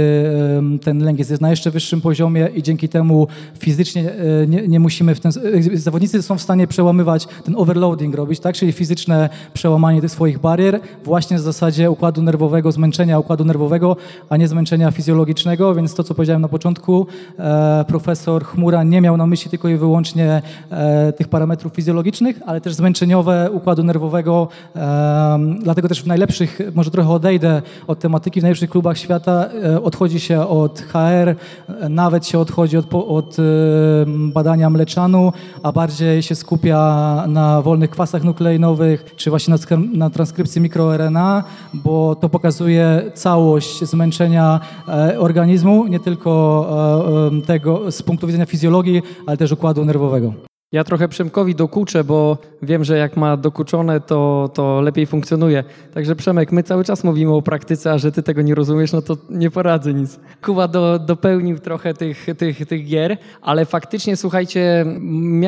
ten lęk jest na jeszcze wyższym poziomie i dzięki temu fizycznie e, nie, nie musimy w ten... E, zawodnicy są w stanie przełamywać ten overloading robić, tak? czyli fizyczne przełamanie tych swoich barier właśnie w zasadzie układu nerwowego, zmęczenia układu nerwowego, a nie zmęczenia fizjologicznego, więc to, co powiedziałem na początku, profesor Chmura nie miał na myśli tylko i wyłącznie tych parametrów fizjologicznych, ale też zmęczeniowe układu nerwowego, dlatego też w najlepszym najlepszych, może trochę odejdę od tematyki, w najlepszych klubach świata e, odchodzi się od HR, nawet się odchodzi od, od e, badania mleczanu, a bardziej się skupia na wolnych kwasach nukleinowych, czy właśnie na, na transkrypcji mikroRNA, bo to pokazuje całość zmęczenia e, organizmu, nie tylko tego z punktu widzenia fizjologii, ale też układu nerwowego. Ja trochę Przemkowi dokuczę, bo wiem, że jak ma dokuczone, to, to lepiej funkcjonuje. Także Przemek, my cały czas mówimy o praktyce, a że ty tego nie rozumiesz, no to nie poradzę nic. Kuba do, dopełnił trochę tych, tych, tych gier, ale faktycznie, słuchajcie,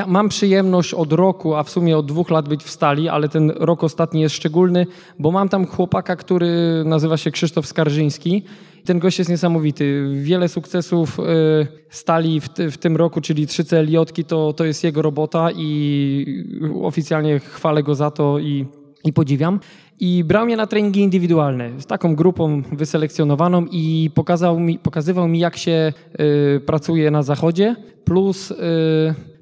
mam przyjemność od roku, a w sumie od dwóch lat być w stali, ale ten rok ostatni jest szczególny, bo mam tam chłopaka, który nazywa się Krzysztof Skarżyński ten gość jest niesamowity. Wiele sukcesów y, stali w, w tym roku, czyli trzy CLJ, to, to jest jego robota i oficjalnie chwalę go za to i, i podziwiam. I brał mnie na treningi indywidualne z taką grupą wyselekcjonowaną i pokazał mi, pokazywał mi, jak się y, pracuje na zachodzie, plus y,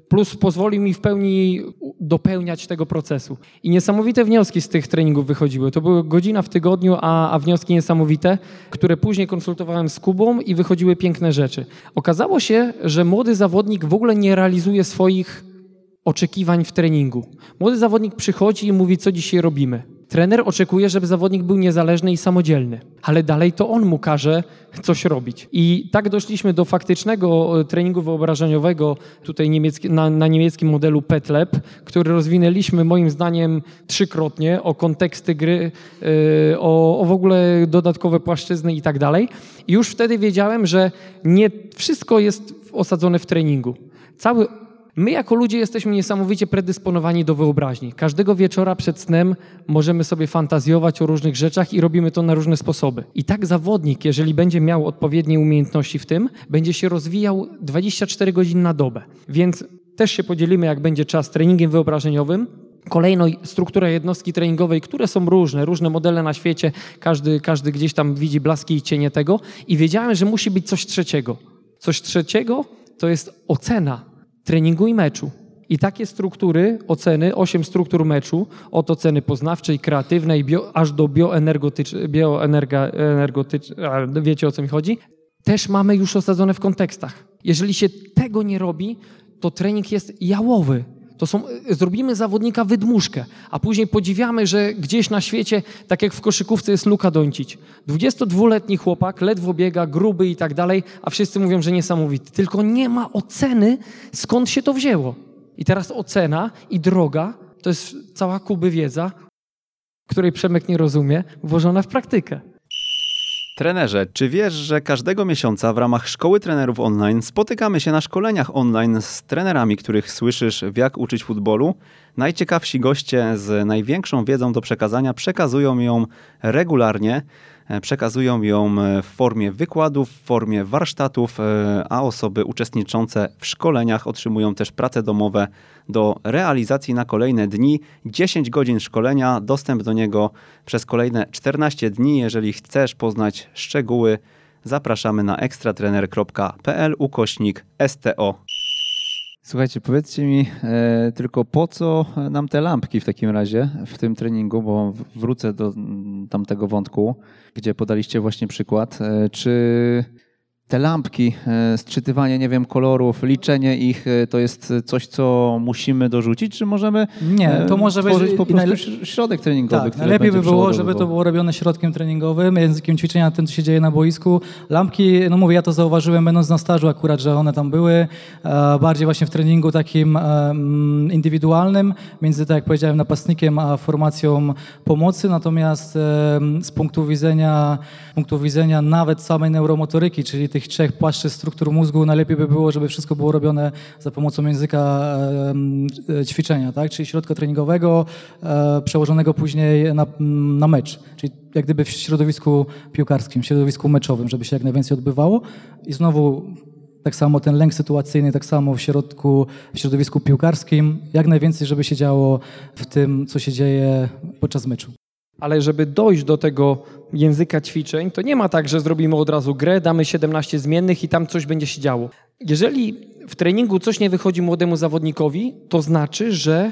plus pozwolił mi w pełni dopełniać tego procesu. I niesamowite wnioski z tych treningów wychodziły. To były godzina w tygodniu, a, a wnioski niesamowite, które później konsultowałem z Kubą i wychodziły piękne rzeczy. Okazało się, że młody zawodnik w ogóle nie realizuje swoich oczekiwań w treningu. Młody zawodnik przychodzi i mówi, co dzisiaj robimy. Trener oczekuje, żeby zawodnik był niezależny i samodzielny, ale dalej to on mu każe coś robić. I tak doszliśmy do faktycznego e, treningu wyobrażeniowego tutaj niemiecki, na, na niemieckim modelu PetLab, który rozwinęliśmy moim zdaniem trzykrotnie o konteksty gry, yy, o, o w ogóle dodatkowe płaszczyzny i tak dalej. I już wtedy wiedziałem, że nie wszystko jest osadzone w treningu. Cały My jako ludzie jesteśmy niesamowicie predysponowani do wyobraźni. Każdego wieczora przed snem możemy sobie fantazjować o różnych rzeczach i robimy to na różne sposoby. I tak zawodnik, jeżeli będzie miał odpowiednie umiejętności w tym, będzie się rozwijał 24 godziny na dobę. Więc też się podzielimy, jak będzie czas treningiem wyobrażeniowym, Kolejno struktura jednostki treningowej, które są różne, różne modele na świecie, każdy, każdy gdzieś tam widzi blaski i cienie tego i wiedziałem, że musi być coś trzeciego. Coś trzeciego to jest ocena treningu i meczu. I takie struktury oceny, osiem struktur meczu, od oceny poznawczej, kreatywnej, bio, aż do bioenergetycznej, bioenergetycz, wiecie o co mi chodzi, też mamy już osadzone w kontekstach. Jeżeli się tego nie robi, to trening jest jałowy. To są, zrobimy zawodnika wydmuszkę, a później podziwiamy, że gdzieś na świecie, tak jak w koszykówce jest Luka Doncic. 22-letni chłopak, ledwo biega, gruby i tak dalej, a wszyscy mówią, że niesamowity. Tylko nie ma oceny, skąd się to wzięło. I teraz ocena i droga to jest cała kuby wiedza, której Przemek nie rozumie, włożona w praktykę. Trenerze, czy wiesz, że każdego miesiąca w ramach Szkoły Trenerów Online spotykamy się na szkoleniach online z trenerami, których słyszysz w jak uczyć futbolu? Najciekawsi goście z największą wiedzą do przekazania przekazują ją regularnie. E, przekazują ją e, w formie wykładów, w formie warsztatów, e, a osoby uczestniczące w szkoleniach otrzymują też prace domowe do realizacji na kolejne dni. 10 godzin szkolenia, dostęp do niego przez kolejne 14 dni. Jeżeli chcesz poznać szczegóły, zapraszamy na ekstratrener.pl ukośnik STO. Słuchajcie, powiedzcie mi e, tylko po co nam te lampki w takim razie w tym treningu, bo wrócę do tamtego wątku, gdzie podaliście właśnie przykład. E, czy te lampki, e, sczytywanie, nie wiem, kolorów, liczenie ich, e, to jest coś, co musimy dorzucić, czy możemy Nie, to może być po prostu najle... środek treningowy, tak, najlepiej by było, żeby to było robione środkiem treningowym, językiem ćwiczenia, tym, co się dzieje na boisku. Lampki, no mówię, ja to zauważyłem będąc na stażu akurat, że one tam były, e, bardziej właśnie w treningu takim mm, indywidualnym, między, tak jak powiedziałem, napastnikiem a formacją pomocy, natomiast z punktu widzenia, punktu widzenia nawet samej neuromotoryki, czyli tych tych trzech płaszczy struktur mózgu najlepiej by było, żeby wszystko było robione za pomocą języka e, ćwiczenia, tak? czyli środka treningowego, e, przełożonego później na, na mecz, czyli jak gdyby w środowisku piłkarskim, w środowisku meczowym, żeby się jak najwięcej odbywało. I znowu tak samo ten lęk sytuacyjny, tak samo w środku, w środowisku piłkarskim, jak najwięcej, żeby się działo w tym, co się dzieje podczas meczu. Ale żeby dojść do tego języka ćwiczeń, to nie ma tak, że zrobimy od razu grę, damy 17 zmiennych i tam coś będzie się działo. Jeżeli w treningu coś nie wychodzi młodemu zawodnikowi, to znaczy, że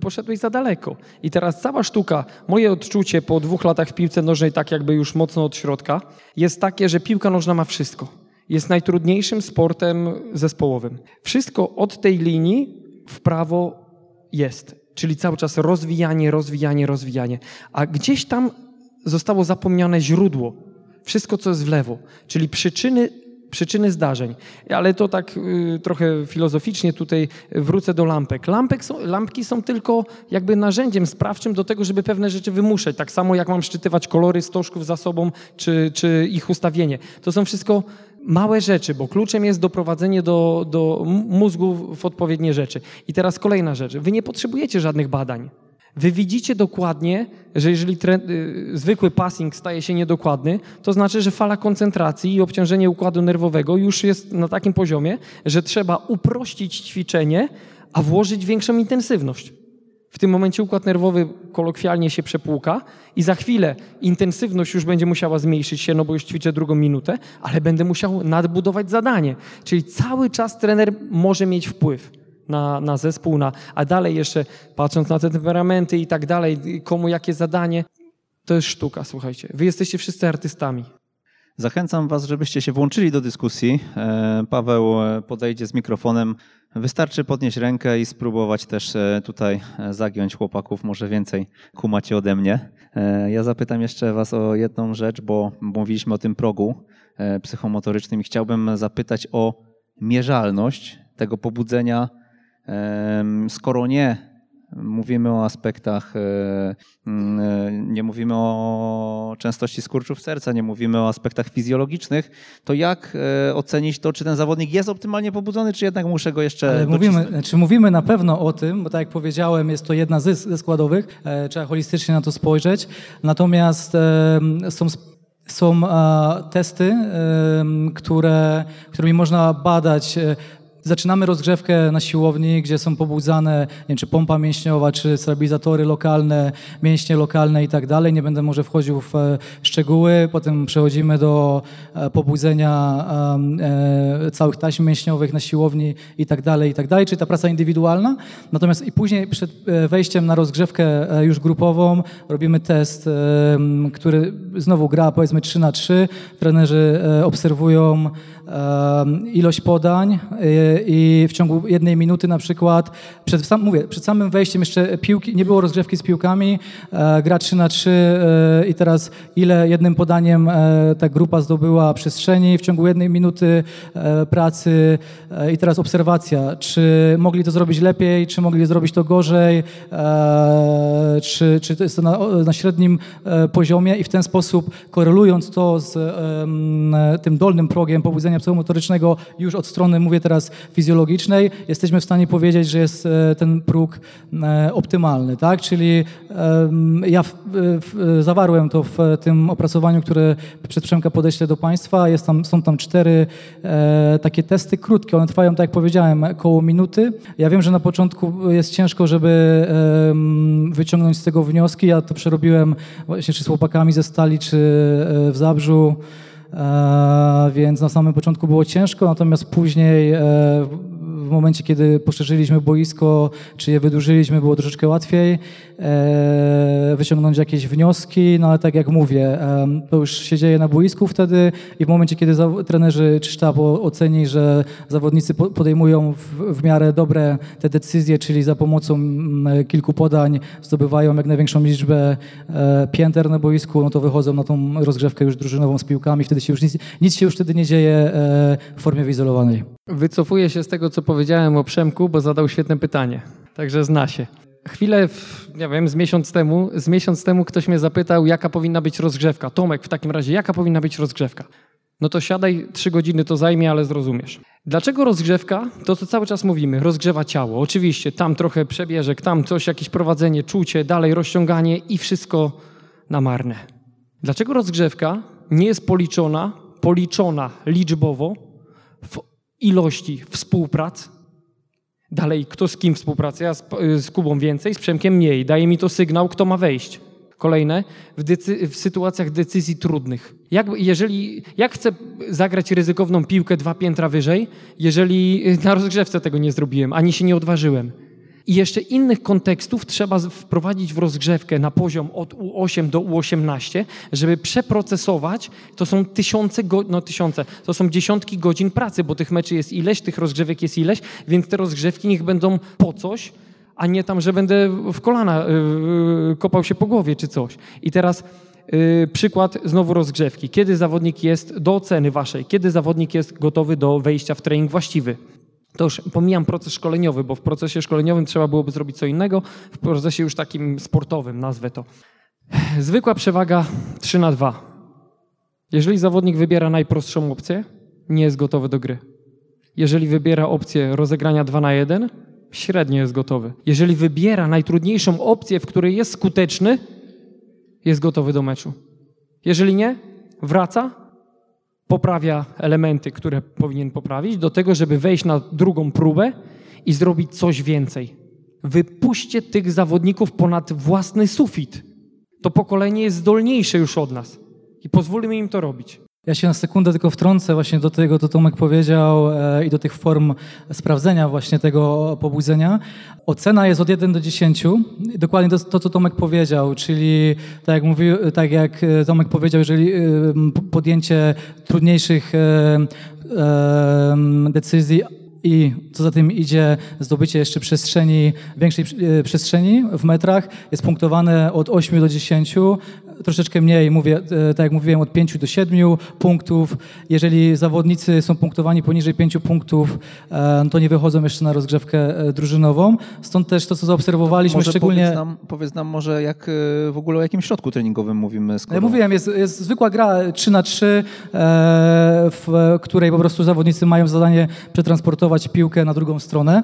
poszedłeś za daleko. I teraz cała sztuka, moje odczucie po dwóch latach w piłce nożnej, tak jakby już mocno od środka, jest takie, że piłka nożna ma wszystko. Jest najtrudniejszym sportem zespołowym. Wszystko od tej linii w prawo jest. Czyli cały czas rozwijanie, rozwijanie, rozwijanie. A gdzieś tam zostało zapomniane źródło. Wszystko, co jest w lewo. Czyli przyczyny, przyczyny zdarzeń. Ale to tak y, trochę filozoficznie tutaj wrócę do lampek. Lampek są, lampki są tylko jakby narzędziem sprawczym do tego, żeby pewne rzeczy wymuszać. Tak samo jak mam szczytywać kolory stożków za sobą, czy, czy ich ustawienie. To są wszystko małe rzeczy, bo kluczem jest doprowadzenie do, do mózgu w odpowiednie rzeczy. I teraz kolejna rzecz. Wy nie potrzebujecie żadnych badań. Wy widzicie dokładnie, że jeżeli trend, y, zwykły passing staje się niedokładny, to znaczy, że fala koncentracji i obciążenie układu nerwowego już jest na takim poziomie, że trzeba uprościć ćwiczenie, a włożyć większą intensywność. W tym momencie układ nerwowy kolokwialnie się przepłuka i za chwilę intensywność już będzie musiała zmniejszyć się, no bo już ćwiczę drugą minutę, ale będę musiał nadbudować zadanie. Czyli cały czas trener może mieć wpływ na, na zespół, na, a dalej jeszcze patrząc na te temperamenty i tak dalej, komu jakie zadanie, to jest sztuka, słuchajcie. Wy jesteście wszyscy artystami. Zachęcam Was, żebyście się włączyli do dyskusji. E, Paweł e, podejdzie z mikrofonem. Wystarczy podnieść rękę i spróbować też e, tutaj zagiąć chłopaków. Może więcej kumacie ode mnie. Ja zapytam jeszcze Was o jedną rzecz, bo mówiliśmy o tym progu psychomotorycznym i chciałbym zapytać o mierzalność tego pobudzenia. Skoro nie Mówimy o aspektach, e, e, nie mówimy o częstości skurczów serca, nie mówimy o aspektach fizjologicznych, to jak e, ocenić to, czy ten zawodnik jest optymalnie pobudzony, czy jednak muszę go jeszcze Ale mówimy, Czy mówimy na pewno o tym, bo tak jak powiedziałem, jest to jedna ze składowych, trzeba holistycznie na to spojrzeć, natomiast są są testy, które, którymi można badać zaczynamy rozgrzewkę na siłowni, gdzie są pobudzane, nie wiem, czy pompa mięśniowa, czy stabilizatory lokalne, mięśnie lokalne i tak dalej. Nie będę może wchodził w e, szczegóły. Potem przechodzimy do e, pobudzenia e, całych taśm mięśniowych na siłowni i tak dalej, i tak dalej, czyli ta praca indywidualna. Natomiast i później przed wejściem na rozgrzewkę już grupową robimy test, który znowu gra powiedzmy 3 na 3. Trenerzy obserwują ilość podań i w ciągu jednej minuty na przykład, przed, sam, mówię, przed samym wejściem jeszcze piłki, nie było rozgrzewki z piłkami, e, gra 3 na 3 e, i teraz ile jednym podaniem e, ta grupa zdobyła przestrzeni w ciągu jednej minuty pracy i teraz obserwacja, czy mogli to zrobić lepiej, czy mogli zrobić to gorzej, czy, czy to jest to na, na średnim poziomie i w ten sposób korelując to z tym dolnym progiem pobudzenia psychomotorycznego już od strony, mówię teraz fizjologicznej, jesteśmy w stanie powiedzieć, że jest e, ten próg e, optymalny, tak? Czyli ja w, w, zawarłem to w tym opracowaniu, które przed Przemka podeślę do Państwa. Jest tam, są tam cztery e, takie testy krótkie, one trwają, tak jak powiedziałem, około minuty. Ja wiem, że na początku jest ciężko, żeby wyciągnąć z tego wnioski. Ja to przerobiłem właśnie czy z chłopakami ze Stali, czy w Zabrzu. E, więc na samym początku było ciężko, natomiast później e, w momencie, kiedy poszerzyliśmy boisko, czy je wydłużyliśmy, było troszeczkę łatwiej e, wyciągnąć jakieś wnioski, no ale tak jak mówię, to już się dzieje na boisku wtedy i w momencie, kiedy trenerzy czy sztab oceni, że zawodnicy podejmują w, miarę dobre te decyzje, czyli za pomocą kilku podań zdobywają jak największą liczbę pięter na boisku, no to wychodzą na tą rozgrzewkę już drużynową z piłkami, wtedy się już nic, nic się już wtedy nie dzieje e, w formie wyizolowanej. Wycofuję się z tego, co powiedziałem o Przemku, bo zadał świetne pytanie, także zna się. Chwilę, nie wiem, z miesiąc temu, z miesiąc temu ktoś mnie zapytał, jaka powinna być rozgrzewka. Tomek, w takim razie, jaka powinna być rozgrzewka? No to siadaj, trzy godziny to zajmie, ale zrozumiesz. Dlaczego rozgrzewka? To, co cały czas mówimy, rozgrzewa ciało. Oczywiście, tam trochę przebieżek, tam coś, jakieś prowadzenie, czucie, dalej rozciąganie i wszystko na marne. Dlaczego rozgrzewka nie jest policzona, policzona liczbowo w ilości współprac. Dalej, kto z kim współpracuje? Ja z, z Kubą więcej, z Przemkiem mniej. Daje mi to sygnał, kto ma wejść. Kolejne, w, decy- w sytuacjach decyzji trudnych. Jak, jeżeli, jak chcę zagrać ryzykowną piłkę dwa piętra wyżej, jeżeli na rozgrzewce tego nie zrobiłem, ani się nie odważyłem? I jeszcze innych kontekstów trzeba wprowadzić w rozgrzewkę na poziom od U8 do U18, żeby przeprocesować. To są tysiące, no tysiące, to są dziesiątki godzin pracy, bo tych meczy jest ileś, tych rozgrzewek jest ileś, więc te rozgrzewki niech będą po coś, a nie tam, że będę w kolana yy, kopał się po głowie czy coś. I teraz yy, przykład znowu rozgrzewki. Kiedy zawodnik jest do oceny waszej, kiedy zawodnik jest gotowy do wejścia w trening właściwy. To już pomijam proces szkoleniowy, bo w procesie szkoleniowym trzeba byłoby zrobić co innego, w procesie już takim sportowym, nazwę to. Zwykła przewaga 3 na 2. Jeżeli zawodnik wybiera najprostszą opcję, nie jest gotowy do gry. Jeżeli wybiera opcję rozegrania 2 na 1, średnio jest gotowy. Jeżeli wybiera najtrudniejszą opcję, w której jest skuteczny, jest gotowy do meczu. Jeżeli nie, wraca poprawia elementy, które powinien poprawić, do tego, żeby wejść na drugą próbę i zrobić coś więcej. Wypuśćcie tych zawodników ponad własny sufit. To pokolenie jest zdolniejsze już od nas i pozwólmy im to robić. Ja się na sekundę tylko wtrącę właśnie do tego, co Tomek powiedział e, i do tych form sprawdzenia właśnie tego pobudzenia. Ocena jest od 1 do 10. Dokładnie to, to co Tomek powiedział, czyli tak jak, tak jak Tomek powiedział, jeżeli e, podjęcie trudniejszych e, e, decyzji i co za tym idzie, zdobycie jeszcze przestrzeni, większej e, przestrzeni w metrach jest punktowane od 8 do 10, troszeczkę mniej, mówię, e, tak jak mówiłem, od 5 do 7 punktów. Jeżeli zawodnicy są punktowani poniżej 5 punktów, e, to nie wychodzą jeszcze na rozgrzewkę drużynową. Stąd też to, co zaobserwowaliśmy, może szczególnie... Powiedz nam, powiedz nam może, jak w ogóle o jakim środku treningowym mówimy. Skoro... Ja mówiłem, jest, jest zwykła gra 3 na 3 w której po prostu zawodnicy mają zadanie przetransportować piłkę na drugą stronę.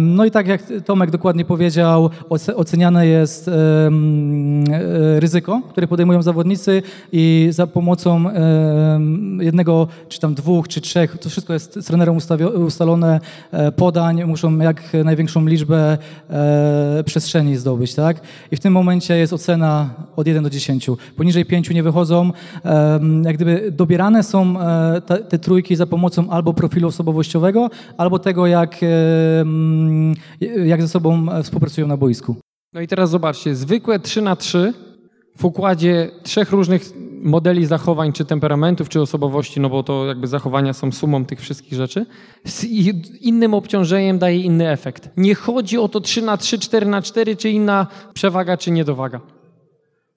No i tak jak Tomek dokładnie powiedział, oceniane jest ryzyko, które podejmują zawodnicy i za pomocą jednego, czy tam dwóch, czy trzech, to wszystko jest z trenerem ustalone, e, podań, muszą jak największą liczbę e, przestrzeni zdobyć, tak? I w tym momencie jest ocena od 1 do 10. Poniżej 5 nie wychodzą. Jak gdyby dobierane są e, te trójki za pomocą albo profilu osobowościowego, albo tego, jak, jak ze sobą współpracują na boisku. No i teraz zobaczcie, zwykłe 3 na 3 w układzie trzech różnych modeli zachowań, czy temperamentów, czy osobowości, no bo to jakby zachowania są sumą tych wszystkich rzeczy, z innym obciążeniem daje inny efekt. Nie chodzi o to 3 na 3, 4 na 4, czy inna przewaga, czy niedowaga.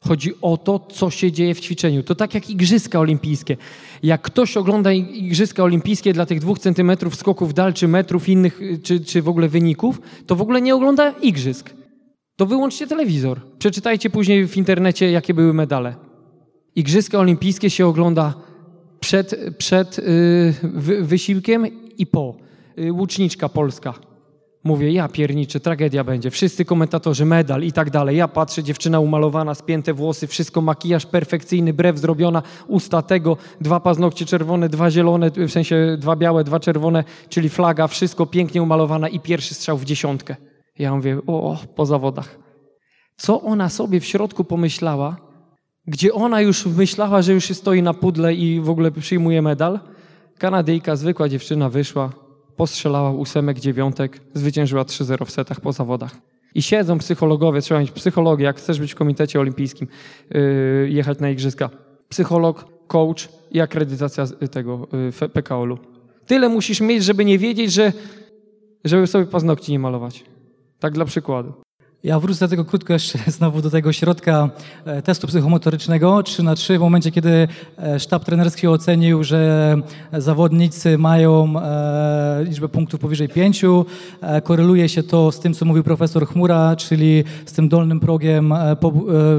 Chodzi o to, co się dzieje w ćwiczeniu. To tak jak Igrzyska Olimpijskie. Jak ktoś ogląda Igrzyska Olimpijskie dla tych dwóch centymetrów skoków dal, czy metrów innych, czy, czy w ogóle wyników, to w ogóle nie ogląda Igrzysk to wyłączcie telewizor. Przeczytajcie później w internecie, jakie były medale. Igrzyska olimpijskie się ogląda przed, przed yy, wysiłkiem i po. Yy, łuczniczka polska. Mówię, ja pierniczę, tragedia będzie. Wszyscy komentatorzy, medal i tak dalej. Ja patrzę, dziewczyna umalowana, spięte włosy, wszystko, makijaż perfekcyjny, brew zrobiona, usta tego, dwa paznokcie czerwone, dwa zielone, w sensie dwa białe, dwa czerwone, czyli flaga, wszystko pięknie umalowana i pierwszy strzał w dziesiątkę. Ja mówię, o, po zawodach. Co ona sobie w środku pomyślała, gdzie ona już myślała, że już stoi na pudle i w ogóle przyjmuje medal? Kanadyjka, zwykła dziewczyna, wyszła, postrzelała ósemek, dziewiątek, zwyciężyła 3-0 w setach po zawodach. I siedzą psychologowie, trzeba mieć psychologię, jak chcesz być w komitecie olimpijskim, yy, jechać na igrzyska. Psycholog, coach i akredytacja tego yy, PKOL-u. Tyle musisz mieć, żeby nie wiedzieć, że żeby sobie paznokci nie malować. Tak dla przykładu. Ja wrócę tego krótko jeszcze znowu do tego środka e, testu psychomotorycznego 3 na 3 w momencie, kiedy e, sztab trenerski ocenił, że zawodnicy mają e, liczbę punktów powyżej 5. Koreluje się to z tym, co mówił profesor Chmura, czyli z tym dolnym progiem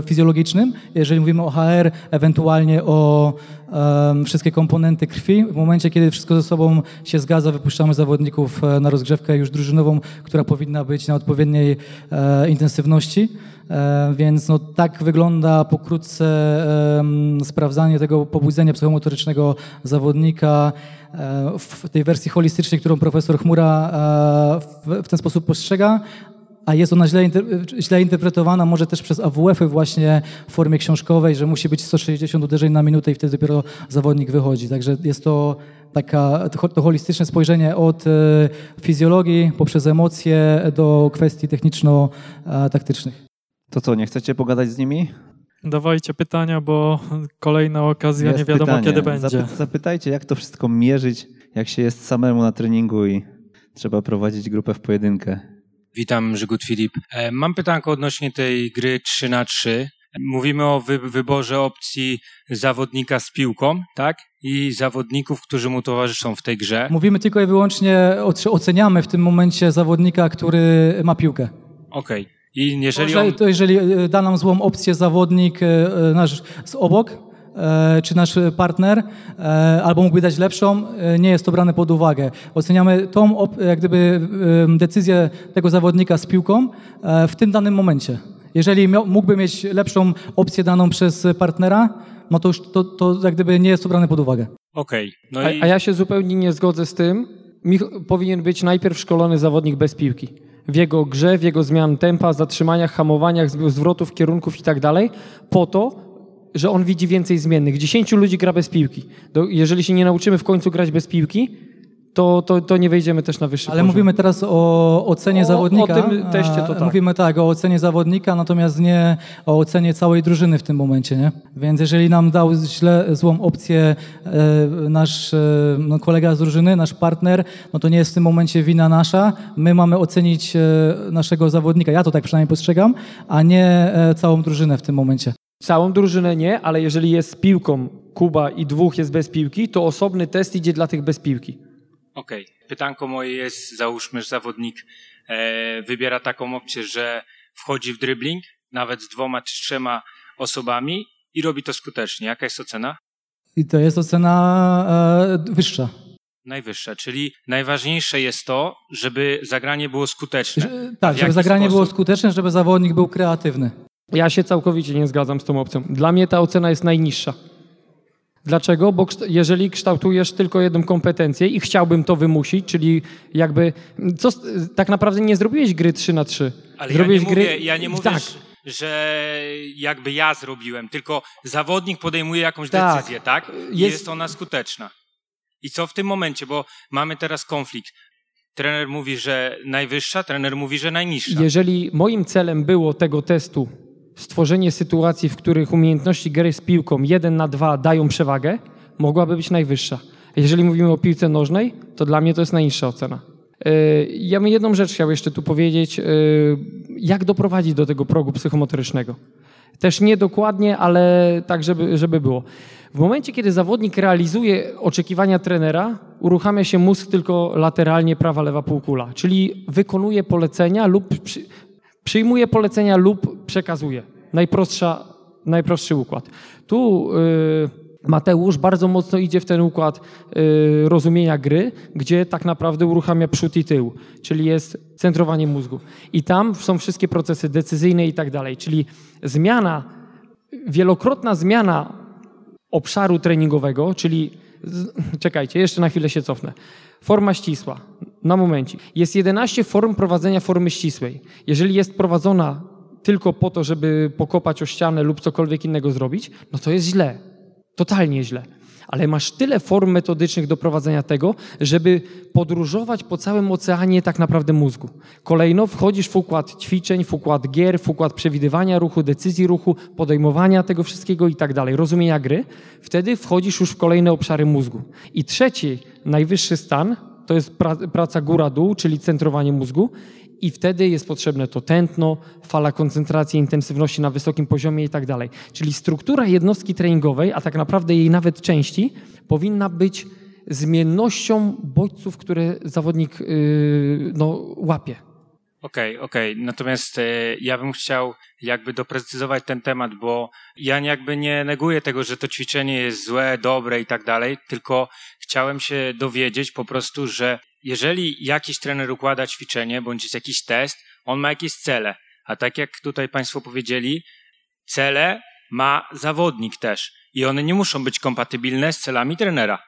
fizjologicznym. Jeżeli mówimy o HR, ewentualnie o wszystkie komponenty krwi. W momencie, kiedy wszystko ze sobą się zgadza, wypuszczamy zawodników na rozgrzewkę już drużynową, która powinna być na odpowiedniej intensywności. E, więc no, tak wygląda pokrótce sprawdzanie tego pobudzenia psychomotorycznego zawodnika e, w tej wersji holistycznej, którą profesor Chmura e, w ten sposób postrzega, a jest ona źle, źle, interpretowana może też przez AWF-y właśnie w formie książkowej, że musi być 160 uderzeń na minutę i wtedy dopiero zawodnik wychodzi. Także jest to taka, to holistyczne spojrzenie od e, fizjologii poprzez emocje do kwestii techniczno-taktycznych. To co, nie chcecie pogadać z nimi? Dawajcie pytania, bo kolejna okazja jest nie wiadomo pytanie. kiedy będzie. Zapy zapytajcie, jak to wszystko mierzyć, jak się jest samemu na treningu i trzeba prowadzić grupę w pojedynkę. Witam, Żygut Filip. E, mam pytanko odnośnie tej gry 3 na 3 Mówimy o wy wyborze opcji zawodnika z piłką, tak? I zawodników, którzy mu towarzyszą w tej grze. Mówimy tylko i wyłącznie, oceniamy w tym momencie zawodnika, który ma piłkę. Okej. Okay. I jeżeli on... To jeżeli e, da nam złą opcję zawodnik e, e, nasz z obok, czy nasz partner, albo mógłby dać lepszą, nie jest to brane pod uwagę. Oceniamy tą jak gdyby, decyzję tego zawodnika z piłką w tym danym momencie. Jeżeli mógłby mieć lepszą opcję daną przez partnera, no to już to, to jak gdyby nie jest to brane pod uwagę. Okej. Okay. No i... a, a, ja się zupełnie nie zgodzę z tym. Mich powinien być najpierw szkolony zawodnik bez piłki. W jego grze, w jego zmian tempa, zatrzymaniach, hamowaniach, zwrotów, kierunków i tak dalej, po to, że on widzi więcej zmiennych. Dziesięciu ludzi gra bez piłki. Do, jeżeli się nie nauczymy w końcu grać bez piłki, to, to, to nie wejdziemy też na wyższy Ale poziom. mówimy teraz o ocenie O- zawodnika. o tym teście to tak. Mówimy tak, o ocenie zawodnika, natomiast nie o ocenie całej drużyny w tym momencie, nie? Więc jeżeli nam dał źle, złą opcję e, nasz e, no, kolega z drużyny, nasz partner, no to nie jest w tym momencie wina nasza. My mamy ocenić e, naszego zawodnika, ja to tak przynajmniej postrzegam, a nie e, całą drużynę w tym momencie. Całą drużynę nie, ale jeżeli jest z piłką Kuba i dwóch jest bez piłki, to osobny test idzie dla tych bez piłki. Okej. Pytanko moje jest, załóżmy, że zawodnik e, wybiera taką opcję, że wchodzi w dribbling, nawet z dwoma czy trzema osobami i robi to skutecznie. Jaka jest ocena? I to jest ocena e, wyższa. Najwyższa, czyli najważniejsze jest to, żeby zagranie było skuteczne. Że- Tak, żeby zagranie było sposób? skuteczne, żeby zawodnik był kreatywny. Ja się całkowicie nie zgadzam z tą opcją. Dla mnie ta ocena jest najniższa. Dlaczego? Bo jeżeli kształtujesz tylko jedną kompetencję i chciałbym to wymusić, czyli jakby, co, tak naprawdę nie zrobiłeś gry 3 na 3 Ale zrobiłeś ja nie mówię, ja nie mówię Tak, że jakby ja zrobiłem, tylko zawodnik podejmuje jakąś Tak. decyzję, tak? I Jest- jest... ona skuteczna. I co w tym momencie, bo mamy teraz konflikt. Trener mówi, że najwyższa, trener mówi, że najniższa. Jeżeli moim celem było tego testu stworzenie sytuacji, w których umiejętności gry z piłką 1 na 2 dają przewagę, mogłaby być najwyższa. Jeżeli mówimy o piłce nożnej, to dla mnie to jest najniższa ocena. Yy, Ja bym jedną rzecz chciał jeszcze tu powiedzieć, yy, jak doprowadzić do tego progu psychomotorycznego. Też nie dokładnie, ale tak, żeby, żeby było. W momencie, kiedy zawodnik realizuje oczekiwania trenera, uruchamia się mózg tylko lateralnie prawa, lewa półkula, czyli wykonuje polecenia lub przyjmuje polecenia lub przekazuje. Najprostsza, najprostszy układ. Tu y, Mateusz bardzo mocno idzie w ten układ y, rozumienia gry, gdzie tak naprawdę uruchamia przód i tył, czyli jest centrowanie mózgu. I tam są wszystkie procesy decyzyjne i tak dalej, czyli zmiana, wielokrotna zmiana obszaru treningowego, czyli czekajcie, jeszcze na chwilę się cofnę. Forma ścisła, na momencie. Jest 11 form prowadzenia formy ścisłej. Jeżeli jest prowadzona tylko po to, żeby pokopać o ścianę lub cokolwiek innego zrobić, no to jest źle. Totalnie źle. Ale masz tyle form metodycznych do prowadzenia tego, żeby podróżować po całym oceanie tak naprawdę mózgu. Kolejno wchodzisz w układ ćwiczeń, w układ gier, w układ przewidywania ruchu, decyzji ruchu, podejmowania tego wszystkiego i tak dalej, rozumienia gry. Wtedy wchodzisz już w kolejne obszary mózgu. I trzeci, najwyższy stan, to jest pra- praca góra-dół, czyli centrowanie mózgu. I wtedy jest potrzebne to tętno, fala koncentracji, intensywności na wysokim poziomie i tak dalej. Czyli struktura jednostki treningowej, a tak naprawdę jej nawet części, powinna być zmiennością bodźców, które zawodnik yy, no, łapie. Okej, okej. Natomiast e, ja bym chciał jakby doprecyzować ten temat, bo ja jakby nie neguję tego, że to ćwiczenie jest złe, dobre i tak dalej, tylko chciałem się dowiedzieć po prostu, że jeżeli jakiś trener układa ćwiczenie bądź jest jakiś test, on ma jakieś cele. A tak jak tutaj Państwo powiedzieli, cele ma zawodnik też. I one nie muszą być kompatybilne z celami trenera.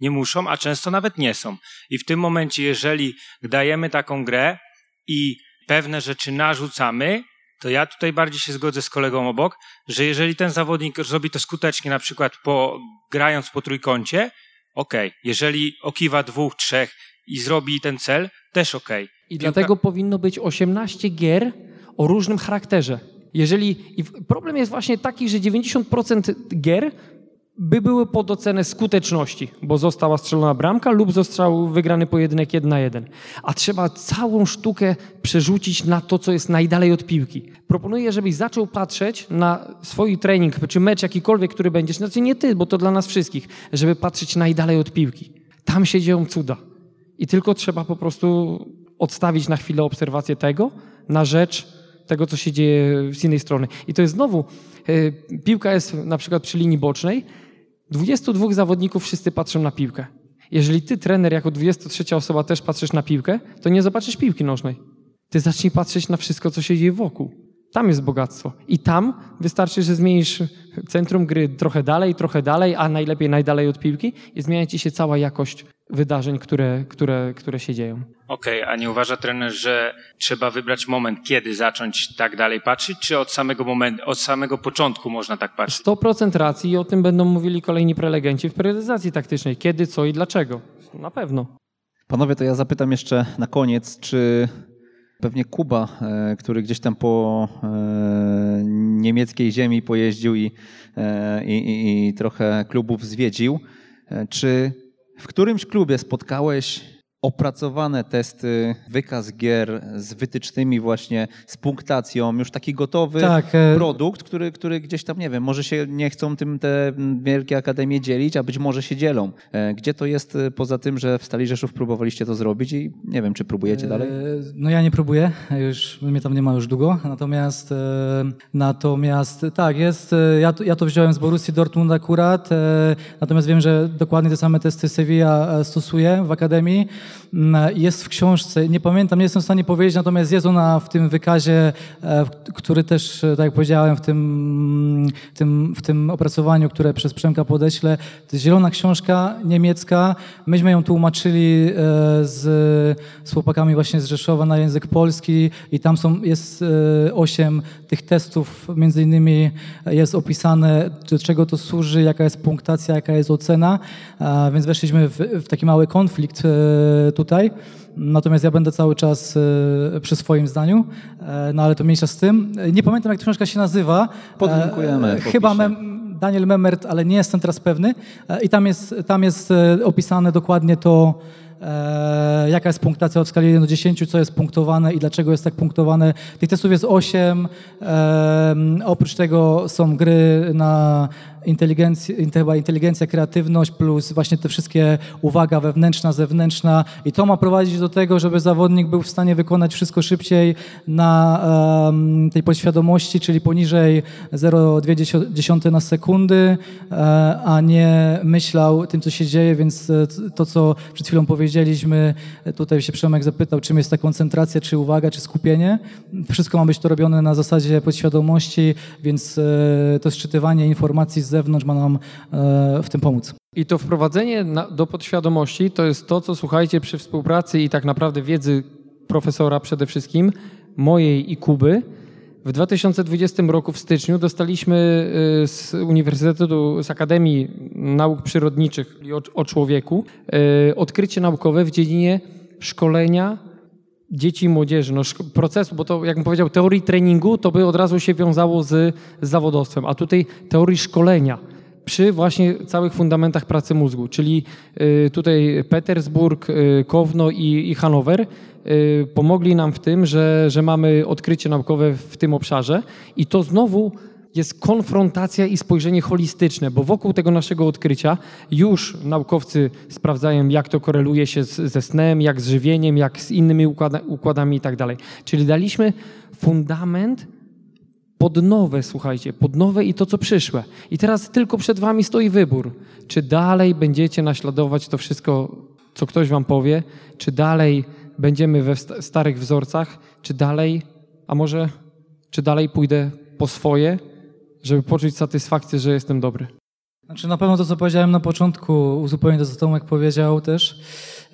Nie muszą, a często nawet nie są. I w tym momencie, jeżeli dajemy taką grę, i pewne rzeczy narzucamy, to ja tutaj bardziej się zgodzę z kolegą obok, że jeżeli ten zawodnik zrobi to skutecznie, na przykład po, grając po trójkącie, okej. Jeżeli okiwa dwóch, trzech i zrobi ten cel, też okej. I Piłka- dlatego powinno być 18 gier o różnym charakterze. Jeżeli, problem jest właśnie taki, że 90% gier by były pod ocenę skuteczności, bo została strzelona bramka lub został wygrany pojedynek 1 na 1. A trzeba całą sztukę przerzucić na to, co jest najdalej od piłki. Proponuję, żebyś zaczął patrzeć na swój trening, czy mecz jakikolwiek, który będziesz, znaczy nie ty, bo to dla nas wszystkich, żeby patrzeć najdalej od piłki. Tam się dzieją cuda. I tylko trzeba po prostu odstawić na chwilę obserwację tego na rzecz tego, co się dzieje z innej strony. I to jest znowu, e, piłka jest na przykład przy linii bocznej, 22 zawodników wszyscy patrzą na piłkę. Jeżeli ty, trener, jako 23 osoba też patrzysz na piłkę, to nie zobaczysz piłki nożnej. Ty zacznij patrzeć na wszystko, co się dzieje wokół. Tam jest bogactwo. I tam wystarczy, że zmienisz centrum gry trochę dalej, trochę dalej, a najlepiej najdalej od piłki i zmienia ci się cała jakość wydarzeń, które, które, które się dzieją. Okej, okay, a nie uważa trener, że trzeba wybrać moment, kiedy zacząć tak dalej patrzeć, czy od samego momentu, od samego początku można tak patrzeć? 100% racji i o tym będą mówili kolejni prelegenci w priorytetyzacji taktycznej. Kiedy, co i dlaczego. Na pewno. Panowie, to ja zapytam jeszcze na koniec, czy pewnie Kuba, e, który gdzieś tam po e, niemieckiej ziemi pojeździł i, e, i, i trochę klubów zwiedził, czy w którymś klubie spotkałeś opracowane testy, wykaz gier z wytycznymi właśnie, z punktacją, już taki gotowy tak, e, produkt, który, który gdzieś tam, nie wiem, może się nie chcą tym te wielkie akademie dzielić, a być może się dzielą. E, gdzie to jest e, poza tym, że w Stali Rzeszów próbowaliście to zrobić i nie wiem, czy próbujecie dalej? No ja nie próbuję, już mnie tam nie ma już długo, natomiast natomiast tak, jest, ja to, ja to wziąłem z Borussii Dortmund akurat, natomiast wiem, że dokładnie te same testy Sevilla stosuje w akademii. Jest w książce, nie pamiętam, nie jestem w stanie powiedzieć, natomiast jest ona w tym wykazie, e, który też, e, tak jak powiedziałem, w tym, tym, w tym opracowaniu, które przez Przemka podeślę. To jest zielona książka niemiecka. Myśmy ją tłumaczyli e, z, z chłopakami właśnie z Rzeszowa na język polski i tam są, jest osiem tych testów, między innymi jest opisane, do czego to służy, jaka jest punktacja, jaka jest ocena, więc weszliśmy w, w taki mały konflikt tutaj. Natomiast ja będę cały czas e, przy swoim zdaniu, e, no ale to mniejsza z tym. Nie pamiętam, jak ta książka się nazywa. Podlinkujemy. Chyba Mem Daniel Memert, ale nie jestem teraz pewny. I tam jest, tam jest opisane dokładnie to, e, jaka jest punktacja od skali 1 do 10, co jest punktowane i dlaczego jest tak punktowane. Tych testów jest 8. E, oprócz tego są gry na inteligencja, chyba inteligencja, kreatywność plus właśnie te wszystkie uwaga wewnętrzna, zewnętrzna i to ma prowadzić do tego, żeby zawodnik był w stanie wykonać wszystko szybciej na um, tej podświadomości, czyli poniżej 0,2 na sekundy, e, a nie myślał tym, co się dzieje, więc e, to, co przed chwilą powiedzieliśmy, tutaj się Przemek zapytał, czym jest ta koncentracja, czy uwaga, czy skupienie. Wszystko ma być to robione na zasadzie podświadomości, więc e, to sczytywanie informacji z zewnątrz ma nam e, w tym pomóc. I to wprowadzenie do podświadomości to jest to, co słuchajcie przy współpracy i tak naprawdę wiedzy profesora przede wszystkim, mojej i Kuby. W 2020 roku w styczniu dostaliśmy e, z Uniwersytetu, z Akademii Nauk Przyrodniczych o, o człowieku e, odkrycie naukowe w dziedzinie szkolenia dzieci i młodzieży, no, procesu, bo to, jak powiedział, teorii treningu, to by od razu się wiązało z, z zawodowstwem, a tutaj teorii szkolenia przy właśnie całych fundamentach pracy mózgu, czyli y, tutaj Petersburg, y, Kowno i, i Hanower y, pomogli nam w tym, że, że mamy odkrycie naukowe w tym obszarze. I to znowu jest konfrontacja i spojrzenie holistyczne, bo wokół tego naszego odkrycia już naukowcy sprawdzają, jak to koreluje się z, ze snem, jak z żywieniem, jak z innymi układa, układami i tak dalej. Czyli daliśmy fundament pod nowe, słuchajcie, pod nowe i to, co przyszłe. I teraz tylko przed wami stoi wybór. Czy dalej będziecie naśladować to wszystko, co ktoś wam powie, czy dalej będziemy we starych wzorcach, czy dalej, a może, czy dalej pójdę po swoje, żeby poczuć satysfakcję, że jestem dobry. Znaczy na pewno to, co powiedziałem na początku, uzupełnię to, co Tomek powiedział też.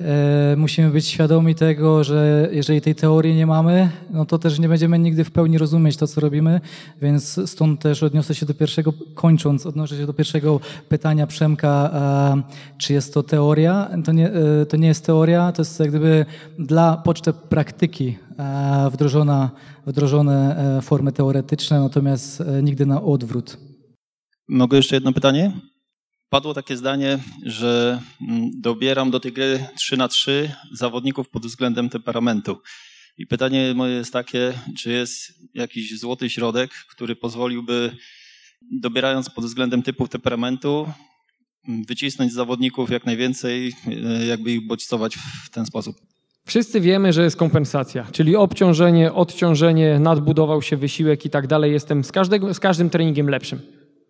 E, musimy być świadomi tego, że jeżeli tej teorii nie mamy, no to też nie będziemy nigdy w pełni rozumieć to, co robimy, więc stąd też odniosę się do pierwszego, kończąc, odnoszę się do pierwszego pytania Przemka, czy jest to teoria? To nie, e, to nie jest teoria, to jest jak gdyby dla poczty praktyki e, wdrożona, wdrożone formy teoretyczne, natomiast nigdy na odwrót. Mogę jeszcze jedno pytanie? Padło takie zdanie, że mm, dobieram do tej gry 3 na 3 zawodników pod względem temperamentu. I pytanie moje jest takie, czy jest jakiś złoty środek, który pozwoliłby, dobierając pod względem typów temperamentu, mm, wycisnąć z zawodników jak najwięcej, e, jakby ich bodźcować w ten sposób. Wszyscy wiemy, że jest kompensacja, czyli obciążenie, odciążenie, nadbudował się wysiłek i tak dalej. Jestem z, każdego, z każdym treningiem lepszym.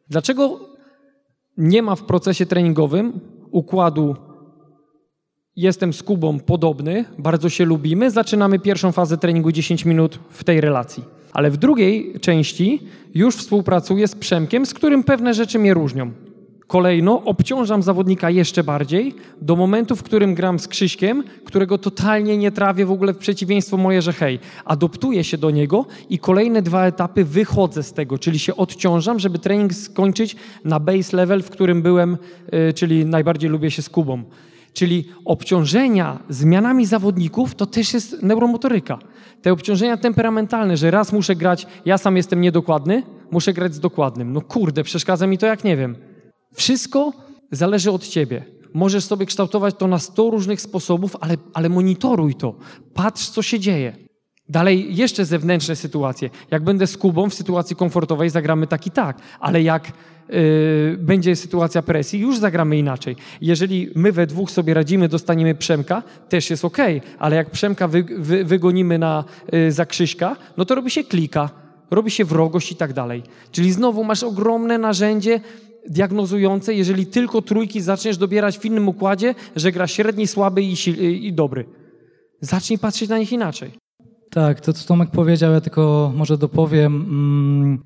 Dlaczego nie ma w procesie treningowym układu jestem z Kubą podobny, bardzo się lubimy, zaczynamy pierwszą fazę treningu 10 minut w tej relacji. Ale w drugiej części już współpracuję z Przemkiem, z którym pewne rzeczy mnie różnią. Kolejno obciążam zawodnika jeszcze bardziej do momentu, w którym gram z Krzyśkiem, którego totalnie nie trawię w ogóle w przeciwieństwo moje, że hej, adoptuję się do niego i kolejne dwa etapy wychodzę z tego, czyli się odciążam, żeby trening skończyć na base level, w którym byłem, yy, czyli najbardziej lubię się z Kubą. Czyli obciążenia zmianami zawodników to też jest neuromotoryka. Te obciążenia temperamentalne, że raz muszę grać, ja sam jestem niedokładny, muszę grać z dokładnym. No kurde, przeszkadza mi to jak nie wiem. Wszystko zależy od ciebie. Możesz sobie kształtować to na 100 różnych sposobów, ale, ale monitoruj to. Patrz, co się dzieje. Dalej jeszcze zewnętrzne sytuacje. Jak będę z Kubą w sytuacji komfortowej, zagramy tak i tak, ale jak yy, będzie sytuacja presji, już zagramy inaczej. Jeżeli my we dwóch sobie radzimy, dostaniemy Przemka, też jest ok, ale jak Przemka wy, wy, wygonimy na, yy, za Krzyśka, no to robi się klika, robi się wrogość i tak dalej. Czyli znowu masz ogromne narzędzie diagnozujące, jeżeli tylko trójki zaczniesz dobierać w innym układzie, że gra średni, słaby i, i dobry. Zacznij patrzeć na nich inaczej. Tak, to co Tomek powiedział, ja tylko może dopowiem. Mm,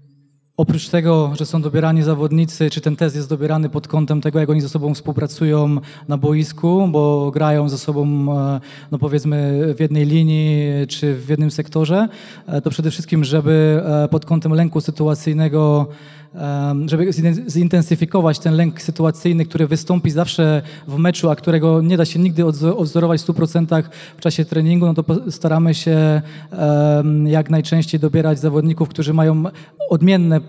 oprócz tego, że są dobierani zawodnicy, czy ten test jest dobierany pod kątem tego, jak oni ze sobą współpracują na boisku, bo grają ze sobą, e, no powiedzmy, w jednej linii, czy w jednym sektorze, e, to przede wszystkim, żeby e, pod kątem lęku sytuacyjnego żeby zintensyfikować ten lęk sytuacyjny, który wystąpi zawsze w meczu, a którego nie da się nigdy odwzorować w 100% w czasie treningu, no to staramy się jak najczęściej dobierać zawodników, którzy mają odmienne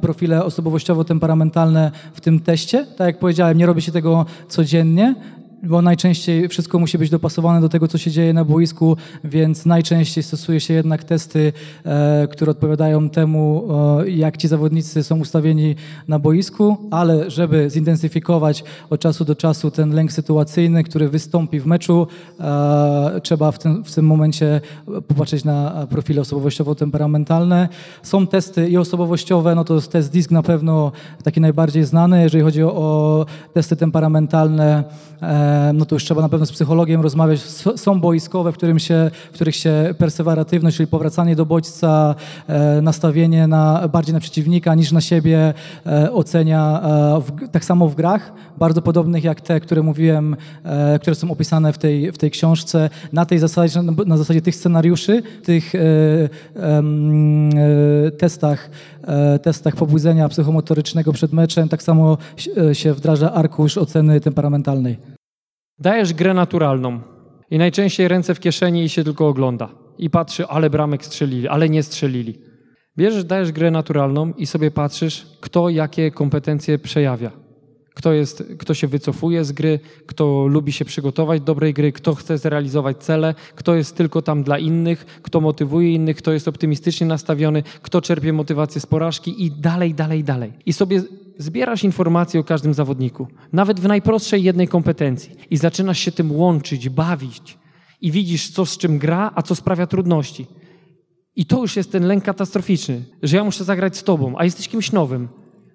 profile osobowościowo-temperamentalne w tym teście. Tak jak powiedziałem, nie robi się tego codziennie, bo najczęściej wszystko musi być dopasowane do tego, co się dzieje na boisku, więc najczęściej stosuje się jednak testy, e, które odpowiadają temu, e, jak ci zawodnicy są ustawieni na boisku, ale żeby zintensyfikować od czasu do czasu ten lęk sytuacyjny, który wystąpi w meczu, e, trzeba w tym, w tym momencie popatrzeć na profile osobowościowo-temperamentalne. Są testy i osobowościowe, no to jest test DISC na pewno taki najbardziej znany, jeżeli chodzi o, o testy temperamentalne, no to już trzeba na pewno z psychologiem rozmawiać. Są boiskowe, w, którym się, w których się persewaratywność, czyli powracanie do bodźca, e, nastawienie na, bardziej na przeciwnika niż na siebie e, ocenia e, w, tak samo w grach, bardzo podobnych jak te, które mówiłem, które są opisane w tej, w tej książce. Na tej zasadzie, na zasadzie tych scenariuszy, tych testach, testach pobudzenia psychomotorycznego przed meczem, tak samo się wdraża arkusz oceny temperamentalnej. Dajesz grę naturalną i najczęściej ręce w kieszeni i się tylko ogląda. I patrzy, ale bramek strzelili, ale nie strzelili. Bierzesz, dajesz grę naturalną i sobie patrzysz, kto jakie kompetencje przejawia. Kto, jest, kto się wycofuje z gry, kto lubi się przygotować do dobrej gry, kto chce zrealizować cele, kto jest tylko tam dla innych, kto motywuje innych, kto jest optymistycznie nastawiony, kto czerpie motywację z porażki i dalej, dalej, dalej. I sobie zbierasz informacje o każdym zawodniku, nawet w najprostszej jednej kompetencji i zaczynasz się tym łączyć, bawić i widzisz, co z czym gra, a co sprawia trudności. I to już jest ten lęk katastroficzny, że ja muszę zagrać z tobą, a jesteś kimś nowym.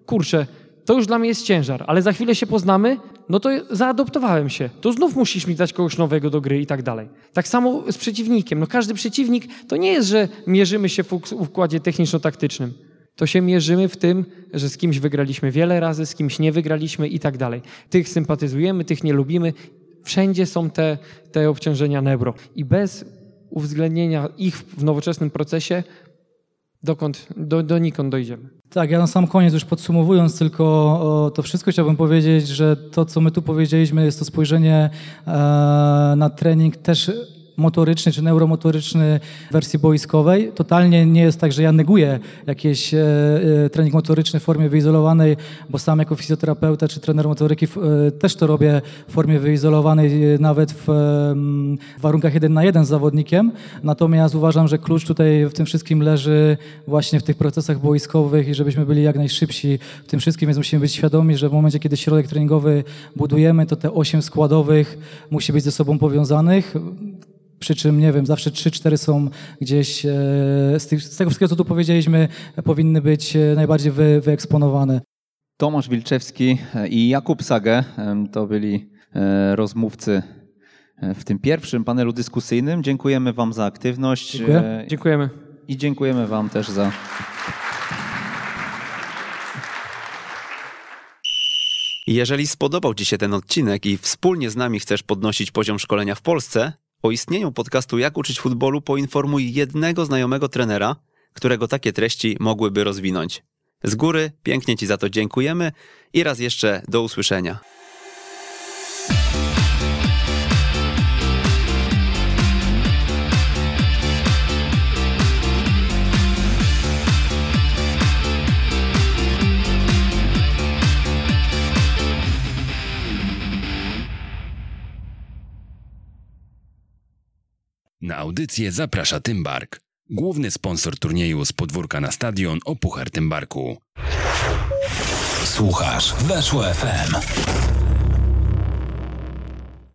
Kurczę, to już dla mnie jest ciężar, ale za chwilę się poznamy, no to zaadoptowałem się. To znów musisz mi dać kogoś nowego do gry i tak dalej. Tak samo z przeciwnikiem. No każdy przeciwnik to nie jest, że mierzymy się w układzie techniczno-taktycznym to się mierzymy w tym, że z kimś wygraliśmy wiele razy, z kimś nie wygraliśmy i tak dalej. Tych sympatyzujemy, tych nie lubimy. Wszędzie są te, te obciążenia neuro. I bez uwzględnienia ich w nowoczesnym procesie, dokąd, do, donikąd dojdziemy. Tak, ja na sam koniec już podsumowując tylko to wszystko chciałbym powiedzieć, że to, co my tu powiedzieliśmy, jest to spojrzenie e, na trening też motoryczny czy neuromotoryczny w wersji boiskowej. Totalnie nie jest tak, że ja neguję jakiś e, e, trening motoryczny w formie wyizolowanej, bo sam jako fizjoterapeuta czy trener motoryki e, też to robię w formie wyizolowanej, nawet w, warunkach jeden na jeden z zawodnikiem. Natomiast uważam, że klucz tutaj w tym wszystkim leży właśnie w tych procesach boiskowych i żebyśmy byli jak najszybsi w tym wszystkim, więc musimy być świadomi, że w momencie, kiedy środek treningowy budujemy, to te osiem składowych musi być ze sobą powiązanych. Przy czym, nie wiem, zawsze 3-4 są gdzieś, e, z, tych, z tego wszystkiego, co tu powiedzieliśmy, powinny być e, najbardziej wy, wyeksponowane. Tomasz Wilczewski i Jakub Sage to byli e, rozmówcy w tym pierwszym panelu dyskusyjnym. Dziękujemy Wam za aktywność. Dziękuję. Dziękujemy. I dziękujemy Wam też za. Jeżeli spodobał Ci się ten odcinek i wspólnie z nami chcesz podnosić poziom szkolenia w Polsce, o istnieniu podcastu Jak uczyć futbolu poinformuj jednego znajomego trenera, którego takie treści mogłyby rozwinąć. Z góry pięknie Ci za to dziękujemy i raz jeszcze do usłyszenia. Na audycję zaprasza Tymbark, główny sponsor turnieju z podwórka na stadion o Puchar Tymbarku. Słuchasz Weszło FM.